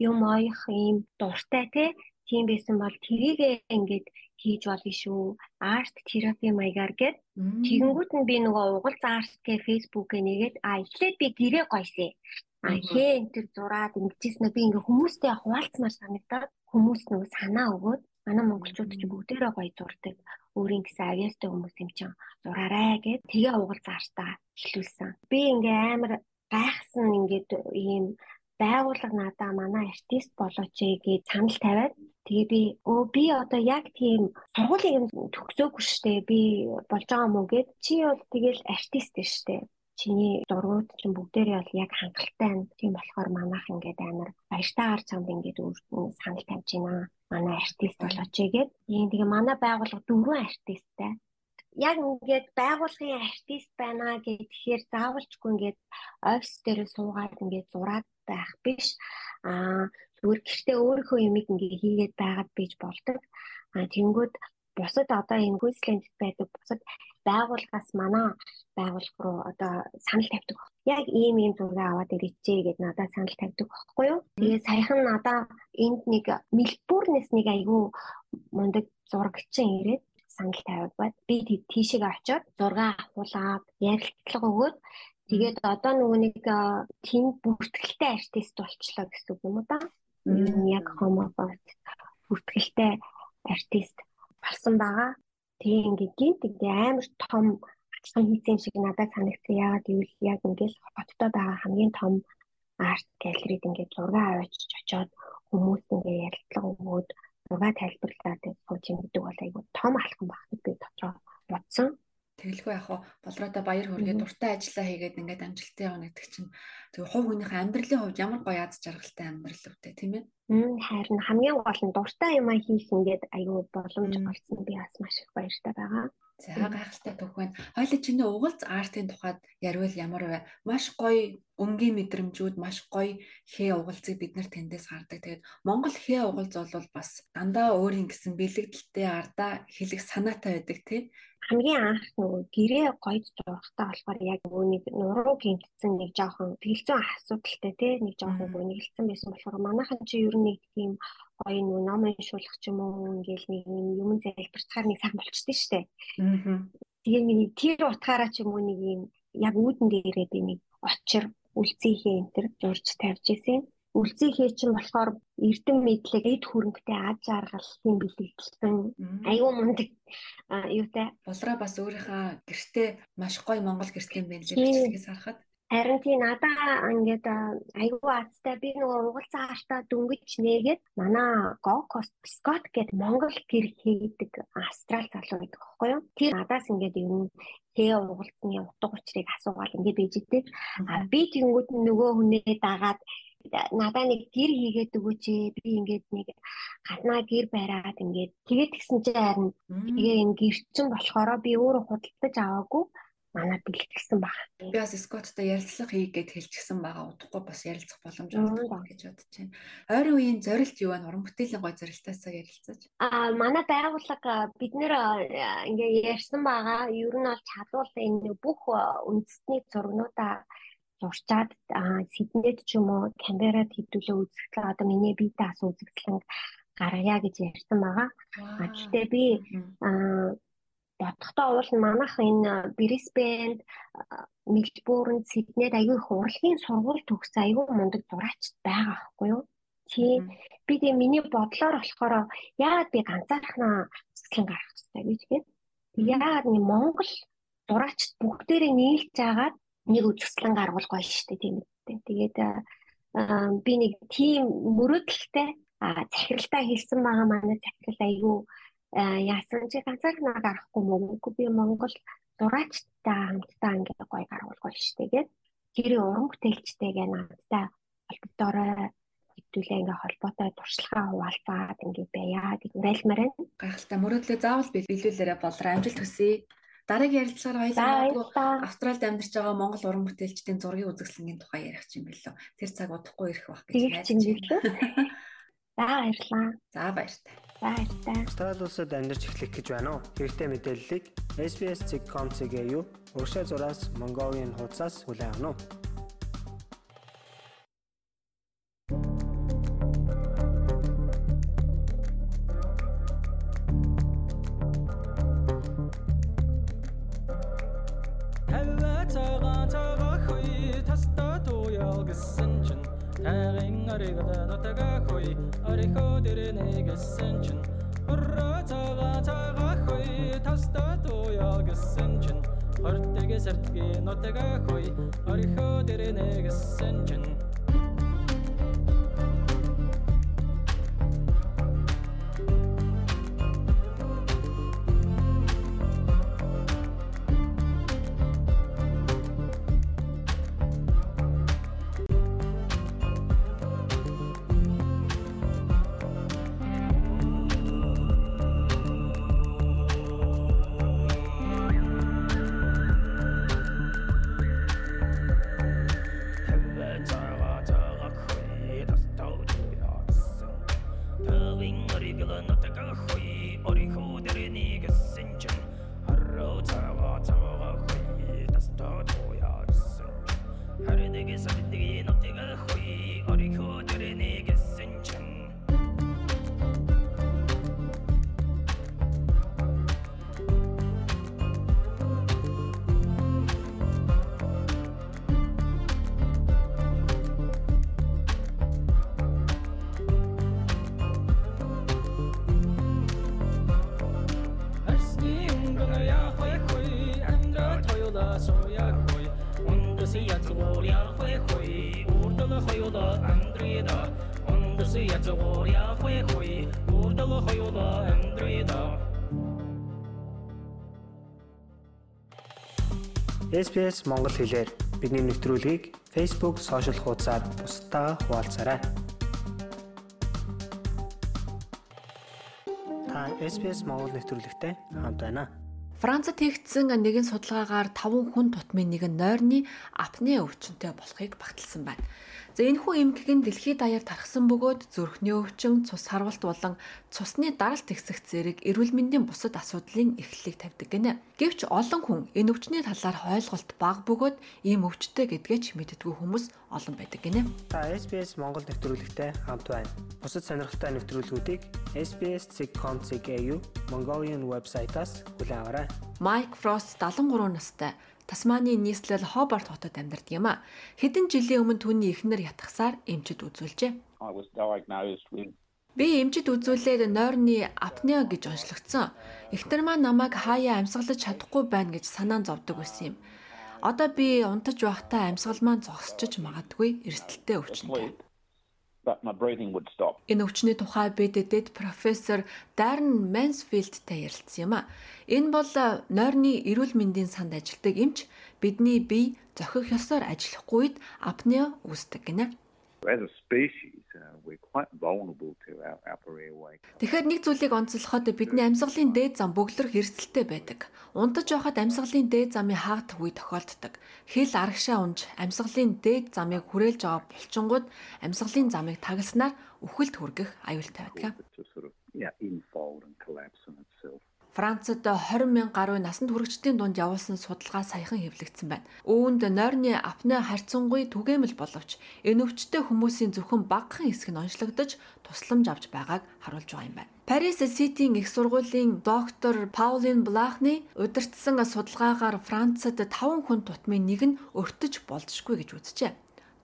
юм оёх ийм дуртай те тийм байсан бол тэрийгээ ингээд хийж болно шүү. Арт терапи маягаар гээд тэгэнгүүт нь би нөгөө угал заарт гэ фэйсбүүкээ нэгээд а эхлээд би гэрээ гойсээ. А хээ энэ төр зураад ингэжсэн би ингээ хүмүүстэй хуваалцмаар санагдаад хүмүүс нөгөө санаа өгөөд манай монголчууд ч бүгдээрээ гоё зурдаг. Өөрийн гэсэн авьяастай хүмүүс юм чинь зураарай гэд тэгээ угал заартаа эхлүүлсэн. Би ингээ амар гайхсан ингээд ийм байгууллага надаа манай артист болооч гэж санал тавиад тэгээ би өө би одоо яг тийм сургуулийн юм төгсөөгүй штэ би болж байгаа мó гэд чи бол тэгэл артист штэ чиний зургууд чинь бүгдээрээ бол яг хангалттай байна. Тийм болохоор манайх ингээд амар баяртай гарч чамд ингээд өөртөө санал тавьж байна. Манай артист болооч гэгээд ийм тэгээ манай байгууллага дөрвөн артисттай яг ингээд байгуулгын артист байна гэхээр заавалчгүй ингээд офис дээр суугаад ингээд зураад байх биш. Аа зүгээр гэртээ өөрийнхөө юмыг ингээд хийгээд байгаад бийж болдог. Аа тэнгүүд бусад одоо энэ Queensland байдаг бусад байгууллагаас манай байгууллага руу одоо санал тавьдаг. Яг ийм ийм зураг аваад ирээчээ гэд надад санал тавьдаг байхгүй юу? Тэгээ саяхан надаа энд нэг Мельбурнээс нэг айгүй мундаг зурагчин ирээд санал тавиад бат би тийшээ очиод зураг авахуулаад ярилцлага өгөөд тэгээд одоо нөгөө нэг тийм бүртгэлтэй артист болчлоо гэсэн юм уу да? Яг хомофоб бүртгэлтэй артист болсон байгаа. Тэгээ ингээд гинт амар том ачлан хийсэн шиг надад санагдсан. Яагаад гэвэл яг ингээд хоттой байгаа хамгийн том арт галерейд ингээд зураг аваач очоод хүмүүс ингээд ярилцлага өгөөд зураг тайлбарлаад сууж юм гэдэг бол айгүй том алхам багт би дотроо бодсон. Тэгэлгүй яг болроодо баяр хүргээ дуртай ажиллаа хийгээд ингээд амжилттай явна гэдэг чинь тэг хувь хүнийхээ амьдралын хувьд ямар гоё аз жаргалтай амьдрал өвтэй тийм ээ. Харин хамгийн гол нь дуртай юм хийх ингээд аюу боломж олцсон би бас маш их баяртай байгаа. За гайхалтай түүх байна. Хойло чиний угалц артын тухайд ярил ямар вэ? Маш гоё өнгийн мэдрэмжүүд, маш гоё хээ угалцыг бид нар тэндээс гардаг. Тэгээд Монгол хээ угалц бол бас дандаа өөрийн гэсэн бэлэгдэлтэй ардаа хэлэх санаатай байдаг тий хамгийн анх нөгөө гэрээ гойд зурхтаа болохоор яг нөгөө нэг нуруу гинтсэн нэг жоохон тэлцэн асуудалтай тий нэг жоохон нөгөө нэгэлсэн байсан болохоор манайхан чи ер нь нэг тийм гоё нөгөө ном уншуулах ч юм уу ингээл нэг юм залбирцахаар нэг сайн болчтой штэ. Аа. Тэгээ миний тэр утгаараа ч юм уу нэг юм яг үүдэн дээрээ би нэг очир үлцийнхээ энэ төр зурж тавьж исэн үлцийнхээ чинь болохоор эрдэм мэдлэг эд хөрөнгөтэй аж аргалын бэлгэлсэн аюу мундаг. Юутай болроо бас өөрийнхөө гэртээ маш гоё монгол гэртээ бэлгэлж бичлэгээс харахад. Харин тий надаа ингээд айгүй азтай би нөгөө угалцаа артаа дөнгөж нээгээд манай Гокос Скот гэдэг Монгол гэр хийдэг австрал залуу байдаг байхгүй юу? Тэр надаас ингээд ер нь тэгээ угалцны утга учирыг асуугаад ингээд бийжтэй. А би тэнгууд нөгөө хүнээ дагаад надаа нэг гэр хийгээд өгөөч би ингээд нэг гаднаа гэр бариад ингээд тэгээд гисэн чи харин тэгээ энэ гэр чин болохоро би өөрөө худалдаж аваагүй манай бэлтгэсэн баг. Би бас Скотттой ярилцлага хийгээд хэлчихсэн байгаа. Удахгүй бас ярилцах боломж олгох гэж бодож байна. Ойрын үеийн зорилт юу вэ? Уран бүтээлийн гой зорилтоосоо ярилцаж. Аа манай байгууллага бид нэр ингээ ярьсан байгаа. Ер нь бол чадвал энэ бүх үндэсний зургнуудаа зурчаад Сиднейд ч юм уу Камберад хэвдүүлээ үзэгдлээ одоо миний биетээ ас үзэгдлэн гаргая гэж ярьсан байгаа. А гэхдээ би бодохдоо уул манайх энэ Брисбенд Мельбурн Сиднейд аягүй их урлагийн сургууль төгссөн аягүй мундаг зураач байгаа байхгүй юу? Тий. Би тэгээ миний бодлоор болохоор яагаад би ганцаархнаа цэцлэн гаргах хэрэгтэй гэж тэгээд яагаад нэг Монгол зураачд бүгдээрээ нийлж агаад нэг үзэсгэлэн гаргуул гоё штэ тийм үү. Тэгээд би нэг тийм мөрөөдөлтэй захиралтай хэлсэн байгаа манай захирал айгүй яасан чи ганцаархнаа гарахгүй мөн үгүй би Монгол зураачтай хамтдаа ингээ гоё гаргуул гоё штэ гээд тэр уран бүтээлчтэйгээ надтай холбогдорой хэвдүүлээ ингээ холбоотой туршлагаа хуваалцаад ингээ байя гэж уриалмаар байна. Гайхалтай мөрөөдлөө заавал биелүүлээрэ болор амжилт хүсье. Дараагийн ярилцлагаар хоёулаа Австралид амьдарч байгаа Монгол уран бүтээлчдийн зургийн үзэсгэлэнгийн тухай ярих юм билүү. Тэр цаг удахгүй ирэх байх гэж байна. [LAUGHS] За баярлалаа. За баяртай. Баяртай. Австрали улсад амьдарч эхлэх гэж байна уу? Хэрэгтэй мэдээллийг SBS.com.cg юу? Уршаа зураас Mongolian хуудасаас хүлээн авах нь. Оригод нутага хой орихо дэрнэ гэсэн чин хурра цага цага хой таста туя гэсэн чин хортгэ сэртгэ нутага хой орихо дэрнэ гэсэн чин SBS Монгол хэлээр бидний нэвтрүүлгийг Facebook сошиал хуудасаар бусдаа хуваалцаарай. Та SBS Монгол нэвтрүүлэгтэй хамт байна. Францад хийгдсэн нэгэн судалгаагаар 5 хүн тутмын нэг нь нойрны апне өвчнөд болохыг багталсан байна. За энэ хүү эмгэг нь дэлхийд даяар тархсан бөгөөд зүрхний өвчин, цус харвалт болон цусны даралт ихсэх зэрэг эрүүл мэндийн бусад асуудлын эхлэлийг тавьдаг гинэ. Гэвч олон хүн энэ өвчний талаар ойлголт бага бөгөөд ийм өвчтэй гэдгээч мэддэггүй хүмүүс олон байдаг гинэ. Та SBS Монгол нэвтрүүлэгтэй хамт байна. Бусад сонирхолтой нэвтрүүлгүүдийг SBS.com.cg Mongolian вебсайтаас аваарай. Майк Фрост 73 настай Тасманы нийслэл Хобарт хотод амьдардаг юм а. Хэдэн жилийн өмнө түүний эхнэр ятгахсаар эмчид үзүүлжээ. Би эмчид үзүүлээд нойрны апнеа гэж онцлогдсон. Эхнэр маань намайг хаяа амьсгалж чадахгүй байна гэж санаан зовдөг байсан юм. Одоо би унтаж байхдаа амьсгал маань зогсчиж магадгүй эрсдэлтэй өвчнөд. But my breathing would stop. Энэ өвчний тухай BDD профессор Darren Mansfield-тай ярилцсан юм а. Энэ бол нойрны эрүүл мэндийн санд ажилладаг эмч бидний бие зохих ёсоор ажиллахгүй үед апнеа үүсдэг гинэ. As a species, we're quite vulnerable to our upper airway. Тэгэхээр нэг зүйлийг онцлоход бидний амьсгалын дээд зам бөглөрөх эрсдэлтэй байдаг. Унтаж байхад амьсгалын дээд замын хаагдах үе тохиолддог. Хэл арагшаа унж амьсгалын дээд замыг хүрээлж байгаа булчингууд амьсгалын замыг тагалснаар үхэлд хүргэх аюултай байдаг. Yeah, infold and collapse on itself. Францад 20 мянга гаруй насанд хүрэгчдийн дунд явуулсан судалгаа саяхан хэвлэгдсэн байна. Үүнд нойрны апне харьцангуй түгээмэл боловч энэ өвчтөе хүмүүсийн зөвхөн багахан хэсэг нь онцлогдож тусламж авч байгааг харуулж байгаа юм байна. Парис Ситийн их сургуулийн доктор Паулин Блахны удирдсан судалгаагаар Францад 5 хүн тутмын нэг нь өртөж болзошгүй гэж үзжээ.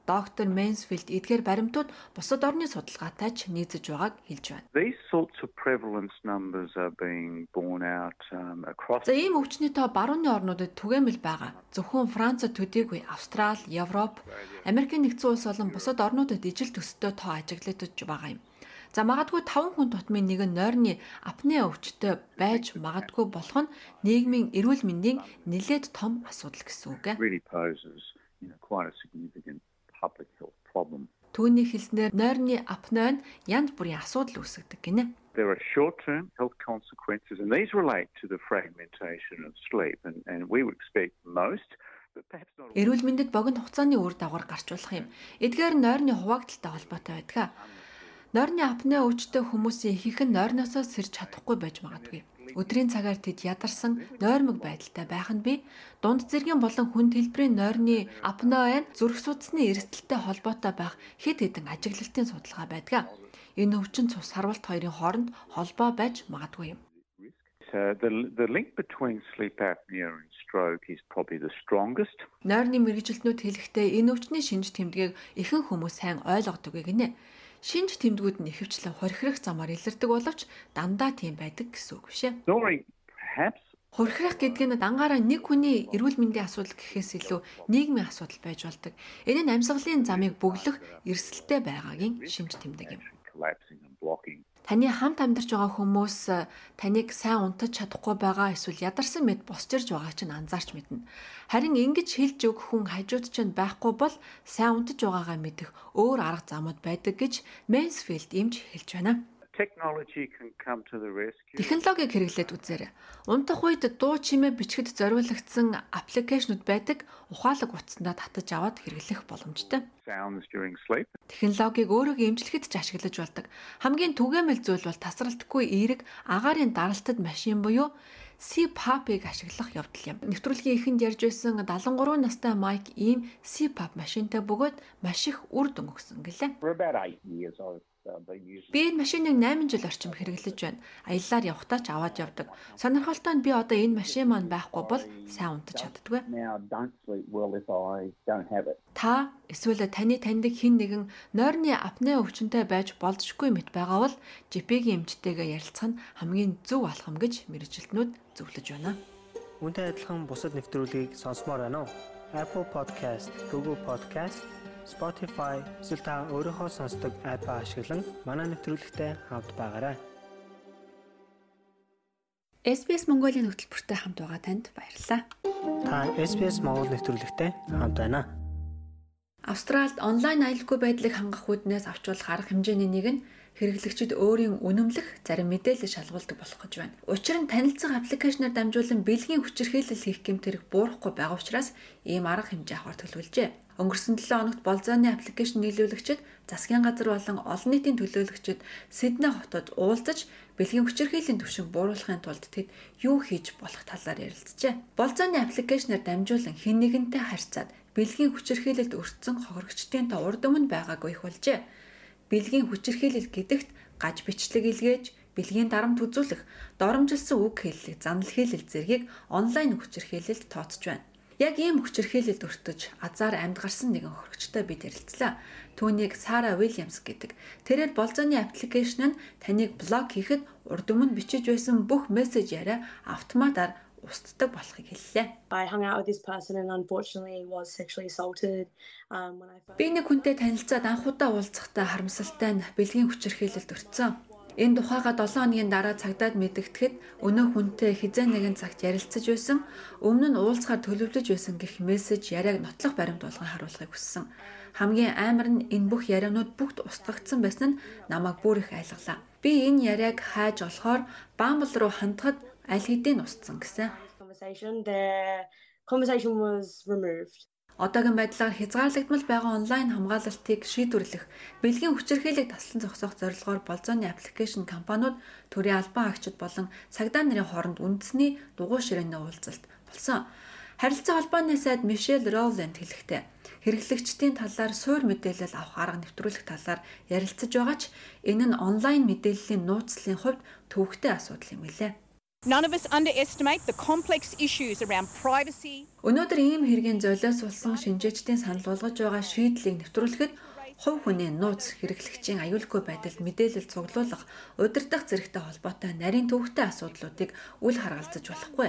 Доктор Мэнсфилд эдгээр баримтууд бусад орны судалгаатай ч нийцэж байгааг хэлж байна. These sorts of prevalence numbers are being borne out um, across За ийм өвчний тоо барууны орнуудад түгээмэл байгаа. Зөвхөн Францад төдийгүй Австрали, Европ, Америкийн нэгдсэн улс болон бусад орнуудад ижил төстэй тоо ажиглагдаж байгаа юм. За магадгүй 5 хүн тутмын нэг нь нойрны апне өвчтөй байж магадгүй болох нь нийгмийн эрүүл мэндийн нэлээд том асуудал гэсэн үг. really poses you know, quite a significant public health problem. Түүний хэлснээр нойрны апне нь янз бүрийн асуудал үүсгдэг гинэ. There are short-term health consequences, and these relate to the fragmentation of sleep, and, and we would expect most. Эрүүл мэндэд богино хугацааны үр дагавар гарч болох юм. Эдгээр нойрны хуваагдaltaй холбоотой байдаг. Нойрны апне өвчтөй хүмүүсийн ихэнх нь нойрноосоо сэрж чадахгүй байж магадгүй. Өдрийн цагаар тэд ядарсан нойрмог байдалтай байх нь би дунд зэргийн болон хүнд хэлбэрийн нойрны апноэ зүрх судасны эрсдэлтэй холбоотой байх хэд хэдэн ажиглалтын судалгаа байдаг. Энэ өвчин цус харвалт хоёрын хооронд холбоо байж магадгүй юм. Uh, the, the link between sleep apnea and stroke is probably the strongest. Нойрны мэрэгжилтнүүд хэлэхдээ энэ өвчний шинж тэмдгийг ихэнх хүмүүс сайн ойлгодог гинэ. Шинж тэмдгүүд нь ихэвчлэн хорхирох замаар илэрдэг боловч дандаа тийм байдаг гэсэн үг. Snoring perhaps Хорхирох гэдэг нь дангаараа нэг хүний эрүүл мэндийн асуудал гэхээс илүү нийгмийн асуудал байж болдог. Энэ нь амьсгалын замыг бөглөх эрсдэлтэй байгаагийн шинж тэмдэг юм. Таны хамт амьдарч байгаа хүмүүс э, таныг сайн унтаж чадахгүй байгаа эсвэл ядарсан мэд босчирж байгааг чинь анзаарч мэднэ. Харин ингэж хэлж өгөх хүн хажууд чинь байхгүй бол сайн унтаж байгаагаа мэдэх өөр арга замууд байдаг гэж Mansfield эмч хэлж байна. Технологиг хэрэглээд үзээрэй. Унтах үед дуу чимээ бичгэд зориулагдсан аппликейшнуд байдаг. Ухаалаг утсандаа татаж аваад хэрэглэх боломжтой. Технологиг өөрийгөө эмчлэхэд ч ашиглаж болдог. Хамгийн түгээмэл зүйл бол тасралтгүй эерэг агаарын даралтад машин буюу C-pop-ыг ашиглах явдал юм. Нэвтрүүлгийн эхэнд ярьж байсан 73 настай Майк ийм C-pop машинтай бөгөөд маш их үр дүн өгсөн гэлээ. Би энэ машиныг 8 жил орчим хэрэглэж байна. Аяллаар явхдаа ч аваад явдаг. Сонирхолтой нь би одоо энэ машин маань байхгүй бол сайн унтаж чаддгүй. Та эсвэл таны таньдаг хэн нэгэн нойрны апне өвчнөд байж болзошгүй мэт байгаа бол GP-ийн эмчтэйгээ ярилцах нь хамгийн зөв алхам гэж мэрэгжилтнүүд зөвлөж байна. Үүнтэй адилхан бусад нэвтрүүлгийг сонсомоор байна уу? Apple Podcast, Google Podcast Spotify эсвэл та өөрийнхөө сонсдог апп ашиглан манай нэвтрүүлэгтэй хавд байгаарай. SBS Mongolia хөтөлбөртэй хамт байгаа танд баярлалаа. Та SBS Монгол нэвтрүүлэгтэй хамт байна. Австралид онлайн аюулгүй байдлыг хангах үүднээс авч болох арга хэмжээний нэг нь хэрэглэгчид өөрийн үнэмлэх зарим мэдээлэл шалгуулдаг болох гэж байна. Учир нь танилцах аппликейшнаар дамжуулан бэлгийн хүчирхийлэл хийх гэмтэрэг буурахгүй байгаа учраас ийм арга хэмжээ авахар төлөвлөжээ. Өнгөрсөн 7 хоногт болзооны аппликейшн нийлүүлэгчид, засгийн газар болон олон нийтийн төлөөлөгчид Сидней хотод уулзаж бэлгийн хүчирхийллийн түвшинг бууруулахын тулд тэд юу хийж болох талаар ярилцжээ. Болзооны аппликейшнаар дамжуулан хэн нэгэнтэй харьцаад бэлгийн хүчирхийлэлд өртсөн хохирогчдын та урд өмнө байгаагүй их болжээ. Бэлгийн хүчирхийлэл гэдэгт гаж бичлэг илгээж, бэлгийн дарамт үзүүлэх, доромжилсон үг хэллэг, занал хэлэл зэргийг онлайн хүчирхийлэлд тооцож байна. Яг ийм хүчирхийлэлд өртөж азар амьд гарсан нэгэн хөрөгчтэй бид ярилцлаа. Түүнийг Сара Уильямс гэдэг. Тэрээр болзооны аппликейшн нь таныг блок хийхэд урд өмнө бичиж байсан бүх мессеж яриа автоматар устдаг болохыг хэллээ. Um Би нэг хүнтэй танилцаад анхудаа уулзахдаа харамсалтай нь бэлгийн хүчирхийлэлд өртсөн. Энэ тухайга 7 хоногийн дараа цагдаад мэдгэтгэхэд өнөө хүнтэй хизээ нэгэн цагт ярилцаж байсан, өмнө нь уулзахаар төлөвлөж байсан гэх мессеж яриаг нотлох баримт болгон харуулахыг хүссэн. Хамгийн амар нь энэ бүх ярианууд бүгд устгагдсан байсан нь намайг бүр их айлглаа. Би энэ яриаг хайж олохоор Bumble руу хандхад аль хэдийн устсан гэсэн. Conversation the conversation was removed. Одоогийн байдлаар хязгаарлагдмал байгаа онлайн хамгаалалтыг шийдвэрлэх, бэлгийн хүчирхийлийг таслан зогсоох зорилгоор болзооны аппликейшн компаниуд төрийн албан хаагчид болон цагдаа нарын хооронд үндэсний дугуй ширээний уулзалт болсон. Харилцаа холбооны сайд Мишель Роланд хэлэхдээ хэрэглэгчдийн талаар суур мэдээлэл авах арга нэвтрүүлэх талаар ярилцаж байгаа ч энэ нь онлайн мэдээллийн нууцлалын хувьд төвөгтэй асуудал юм билээ. None of us underestimate the complex issues around privacy. Өнөөдөр ийм хэргийн золиос болсон шинжээчдийн санал болгож байгаа шийдлийг нэвтрүүлэхэд хувь хүний нууц хэрэглэгчийн аюулгүй байдалд мэдээлэл цуглуулах, удирдах зэрэгтэй холбоотой нарийн төвөгтэй асуудлуудыг үл харгалзаж болохгүй.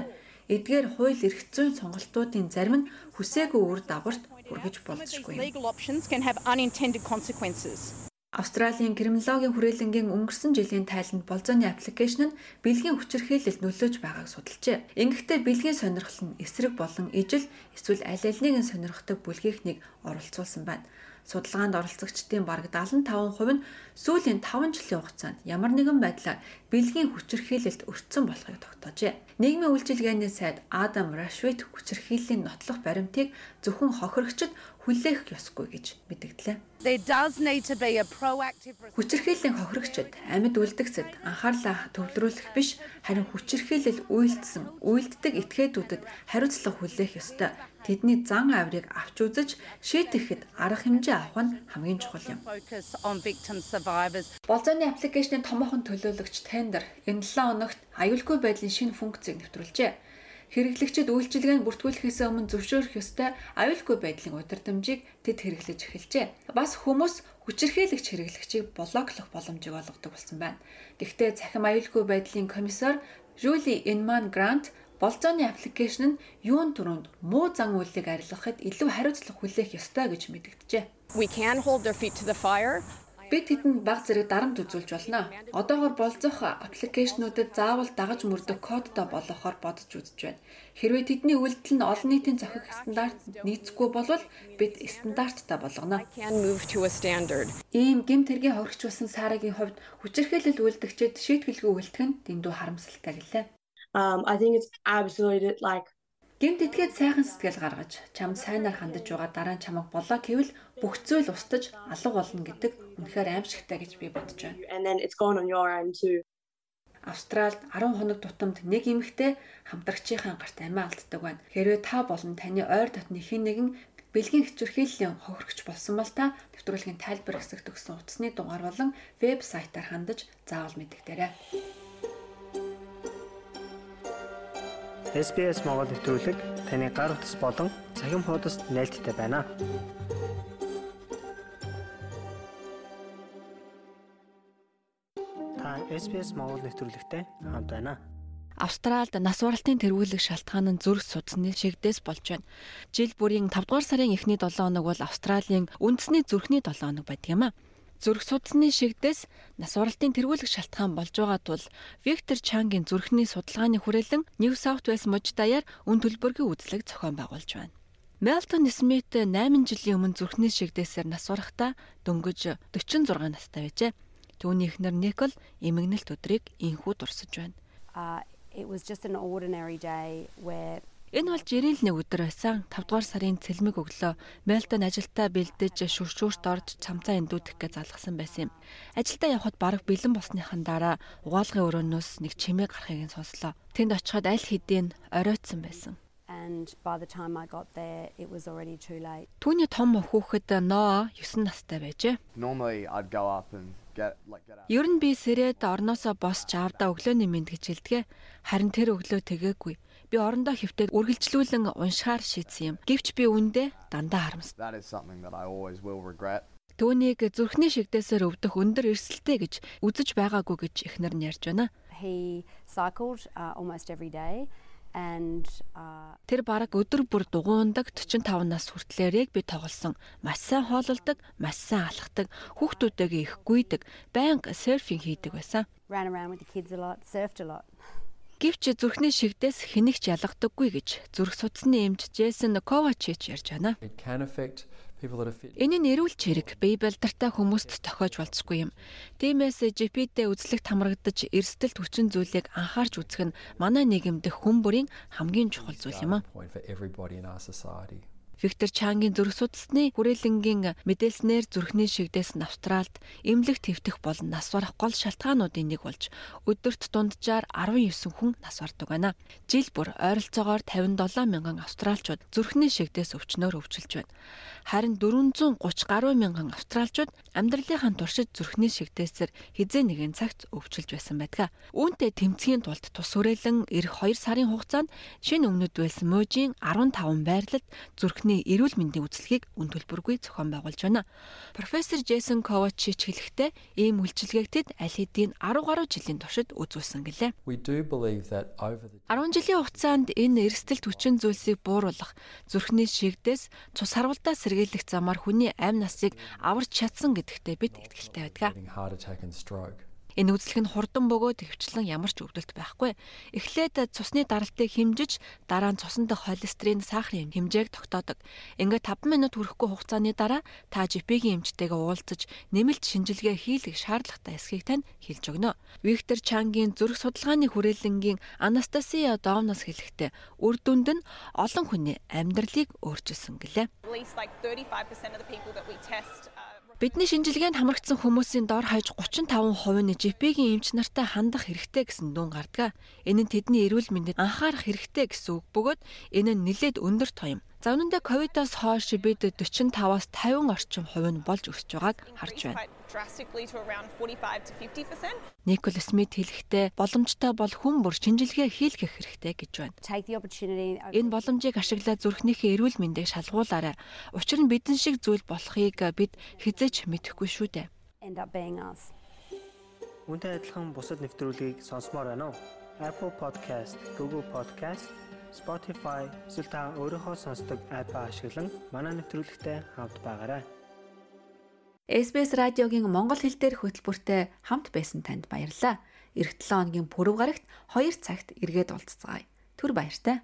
Эдгээр хууль эрх зүйн сонголтуудын зарим нь хүсээгүй үр дагаварт хүргэж болзошгүй. Австралийн криминологийн хүрээлэнгийн өнгөрсөн жилийн тайланд болзооны аппликейшн нь бэлгийн хүчирхийлэлд нөлөөж байгааг судалжээ. Ингэхдээ бэлгийн сонирхол нь эсрэг болон ижил эсвэл аль алиныг нь сонирхдаг бүлгийнхнийг оролцуулсан байна. Судалгаанд оролцогчдын бараг 75% нь сүүлийн 5 жилийн хугацаанд ямар нэгэн байдлаар бэлгийн хүчирхийлэлд өртсөн болохыг тогтоожээ. Нийгмийн үйлчилгээний сайд Адам Рашвит хүчирхийллийн нотлох баримтыг зөвхөн хохирогчд хүлээх ёсгүй гэж мэдгдлээ. Хүчирхийллийн хохирогчд амьд үлдэгцэд анхаарлаа төвлөрүүлэх биш харин хүчирхийлэл үйлдсэн үйлддэг этгээдүүдэд хариуцлага хүлээх ёстой. Тэдний зан авирыг авч үзэж шийдэхэд арга хэмжээ авах нь хамгийн чухал юм. Болзооны аппликейшны томоохон төлөөлөгч Tender энэ 7 хоногт аюулгүй байдлын шинэ функцийг нэвтрүүлжээ Хэрэглэгчид үйлчилгээнд бүртгүүлэхээс өмнө зөвшөөрөх ёстой аюулгүй байдлын удирдамжийг тэд хэрэглэж эхэлжээ. Бас хүмүүс хүчирхийлэгч хэрэглэгчийг блоклох боломжийг олгодог болсон байна. Гэхдээ цахим аюулгүй байдлын комиссар Жули Инман Грант болзооны аппликейшн нь юун түрүүнд муу зан үйлийг арилгахад илүү хариуцлага хүлээх ёстой гэж мэдэгджээ. We can hold their feet to the fire Бид тэдэнд баг зэрэг дарамт үзүүлж болно. Одоогор болцох аппликейшнүүдэд заавал дагаж мөрдөх кодтой болгохоор бодож үзэж байна. Хэрвээ тэдний үйлдэл нь олон нийтийн зохих стандарт нийцэхгүй бол бид стандарттай болгоно. Ийм гэмт хэргийн хөргч болсон Сарагийн хувьд хүчирхээлэл үйлдэгчэд шийтгэлгүй үйлдэх нь дэндүү харамсалтай гэлээ. Um I think it's absolutely like Гэмт итгээд сайхан сэтгэл гаргаж, чамд сайнаар хандаж байгаа дараа нь чамайг болоо гэвэл бүх зүйл устж алга болно гэдэг үнэхээр аимшигтай гэж би бодож байна. And then it's gone on your end too. Австралид 10 хоног тутамд нэг эмэгтэй хамтрагчийн гарт амиа алддаг байна. Хэрвээ та болон таны ойр дотны хэн нэгэн бэлгийн хичвэрхийллийн хохирогч болсон бол та нэвтрүүлгийн тайлбар хэсэгт өгсөн утасны дугаар болон вебсайтаар хандаж заавал мэдэгдээрэй. SBS Монгол нэвтрүүлэг таны гар утас болон цахим хуудасд нийлдэхтэй байна. Та SBS Монгол нэвтрүүлэгтэй хамт байна. Австралид нас баралтын тэргүүлэх шалтгаан нь зүрх судасны шигдээс болж байна. Жил бүрийн 5 дугаар сарын эхний 7 хоног бол Австралийн үндэсний зүрхний 7 хоног байдаг юм а. Зүрх судасны шигдээс нас баралтын тэргүүлэх шалтгаан болж байгаа тул Виктор Чангийн зүрхний судалгааны хүрээлэн New South Wales мужид даяар үн төлбөрийн үзлэг зохион байгуулж байна. Мелтон Смит 8 жилийн өмнө зүрхний шигдээсээр нас барахдаа дөнгөж 46 настай байжээ. Түүний эхнэр Никол эмгэнэлт өдрийг инхүү дурсаж байна. Uh, it was just an ordinary day where Энэ бол жирийн л нэг өдөр байсан. 5 дугаар сарын цэлмэг өглөө Мелтон ажилдаа бэлдэж шүршүүрт орж цамцаа эндүүдэх гэж залгасан байсан юм. Ажилдаа явхад бараг бэлэн болсныхан дараа угаалгын өрөөнөөс нэг чимээ гарахыг нь сонслоо. Тэнд очиход аль хэдийн оройтсон байсан. and by the time I got there it was already too late. Түүний том хүүхэд Ноа 9 настай байжээ. Normally I'd go up and. Ер нь би сэрээд орноосоо босч аавда өглөөний мэд гэж хэлдэгэ. Харин тэр өглөө тэгээгүй. Би орондоо хөвтөд үргэлжлүүлэн уншихаар шийдсэн юм. Гэвч би үндэ дандаа харамсав. Түүнийг зүрхний шигдээсээр өвдөх өндөр эрсэлтэй гэж үзэж байгаагүй гэж эхнэр нь ярьж байна. He cycled uh, almost every day and uh, Тэр бараг өдөр бүр дугуундаг 45 нас хүртлээр яг би тоглосон. Маш сайн хоололдог, маш сайн алхдаг, хүүхдүүдтэйгээ их гүйдэг, байнга серфинг хийдэг байсан. ran around with the kids a lot, surfed a lot. Гэвч зүрхний шигдээс хэнийгч ялгадаггүй гэж зүрх судасны эмч Джейсон Ковачич ярьж байна. Энэ нь эрүүл чирэг бие балдартай хүмүүст тохиож болцгүй юм. Тиймээс GP-тэй үзлэгт хамрагдаж эрсдэлт хүчин зүйлийг анхаарч үзэх нь манай нийгэмд хүн бүрийн хамгийн чухал зүйл юм а. Виктор Чангийн зүрх судасны хүрээлэнгийн мэдээлснээр зүрхний шигдээс нь Австралд эмнэлэг твтэх болон нас барах гол шалтгаануудын нэг болж өдөрт дунджаар 19 хүн нас бардаг байна. Жил бүр ойролцоогоор 57 мянган австралчууд зүрхний шигдээс өвчнөөр өвчлөж байна. Харин 430 гаруй мянган австралчууд амьдралынхаа туршид зүрхний шигдээсээр хизээ нэгэн цагт өвчлөж байсан байдаг. Үүнтэй тэмцэхийн тулд тус хүрээлэн эх 2 сарын хугацаанд шинэ өмнөд байсан мужийн 15 байрлалд зүрхний эрүүл мэндийн үзлэгийг үн төлбөргүй зохион байгуулж байна. Профессор Джейсон Ковачич хэлэхдээ ийм үйлчилгээг тэд аль хэдийн 10 гаруй жилийн туршид үзүүлсэн гэлээ. We do believe that over the 10 жилийн хугацаанд энэ эрсдэлт хүчин зүйлсийг бууруулах, зүрхний шигдээс цус харвалдаа сэргийлэх замаар хүний амь насыг аварч чадсан гэдэгтээ бид итгэлтэй байдаг. Энэ үзлэг нь хурдан бөгөөд хөвчлэн ямар ч өвдөлт байхгүй. Эхлээд цусны даралтыг хэмжиж, дараа нь цусан дах холестерин, сахарын хэмжээг тогтоодог. Ингээд 5 минут хүрэхгүй хугацааны дараа та GP-ийн эмчтэйгээ уулзаж, нэмэлт шинжилгээ хийлгэх шаардлагатай эсхийг тань хэлж өгнө. Виктор Чангийн зүрх судалгааны хүрээлэнгийн Анастасия Домнос хэлэхдээ үр дүнд нь олон хүний амьдралыг өөрчилсөн гэлээ. At least like 35% of the people that we test Бидний шинжилгээнд хамрагдсан хүмүүсийн дор хаяж 35% нь GP-ийн эмч нартай хандах хэрэгтэй гэсэн дүн гардаг. Энэ нь тэдний эрүүл мэндэд анхаарах хэрэгтэй гэсэн үг бөгөөд энэ нь нэлээд өндөр тоо юм. За үнэндээ ковидоос хойш бид 45-аас 50 орчим хувь нь болж өсөж байгааг харж байна. Drastically to around 45 to 50%. Никол Смит хэлэхдээ боломжтой бол хүн бүр шинжилгээ хийлгэх хэрэгтэй гэж байна. Энэ боломжийг ашиглаад зүрхнийхээ эрүүл мэндийг шалгуулаарай. Учир нь бидэн шиг зүйл болохыг бид хизээч мэдэхгүй шүү дээ. end up being us. Үүнтэй адилхан бусад нэвтрүүлгийг сонсомоор байна уу? Apple Podcast, Google Podcast, Spotify эсвэл та өөрийнхөө сонсдог апп ашиглан манай нэвтрүүлэгтэй хавд байгаарай. SBS радиогийн монгол хэл дээрх хөтөлбөртэй хамт байсан танд баярлалаа. Ирэх 7 хоногийн пүрэв гарагт 2 цагт эргээд уулзцагаая. Түр баяртай.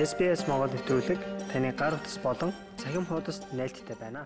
SBS Монгол нэвтрүүлэг таны гар утас болон цахим хуудасд нийлдэхтэй байна.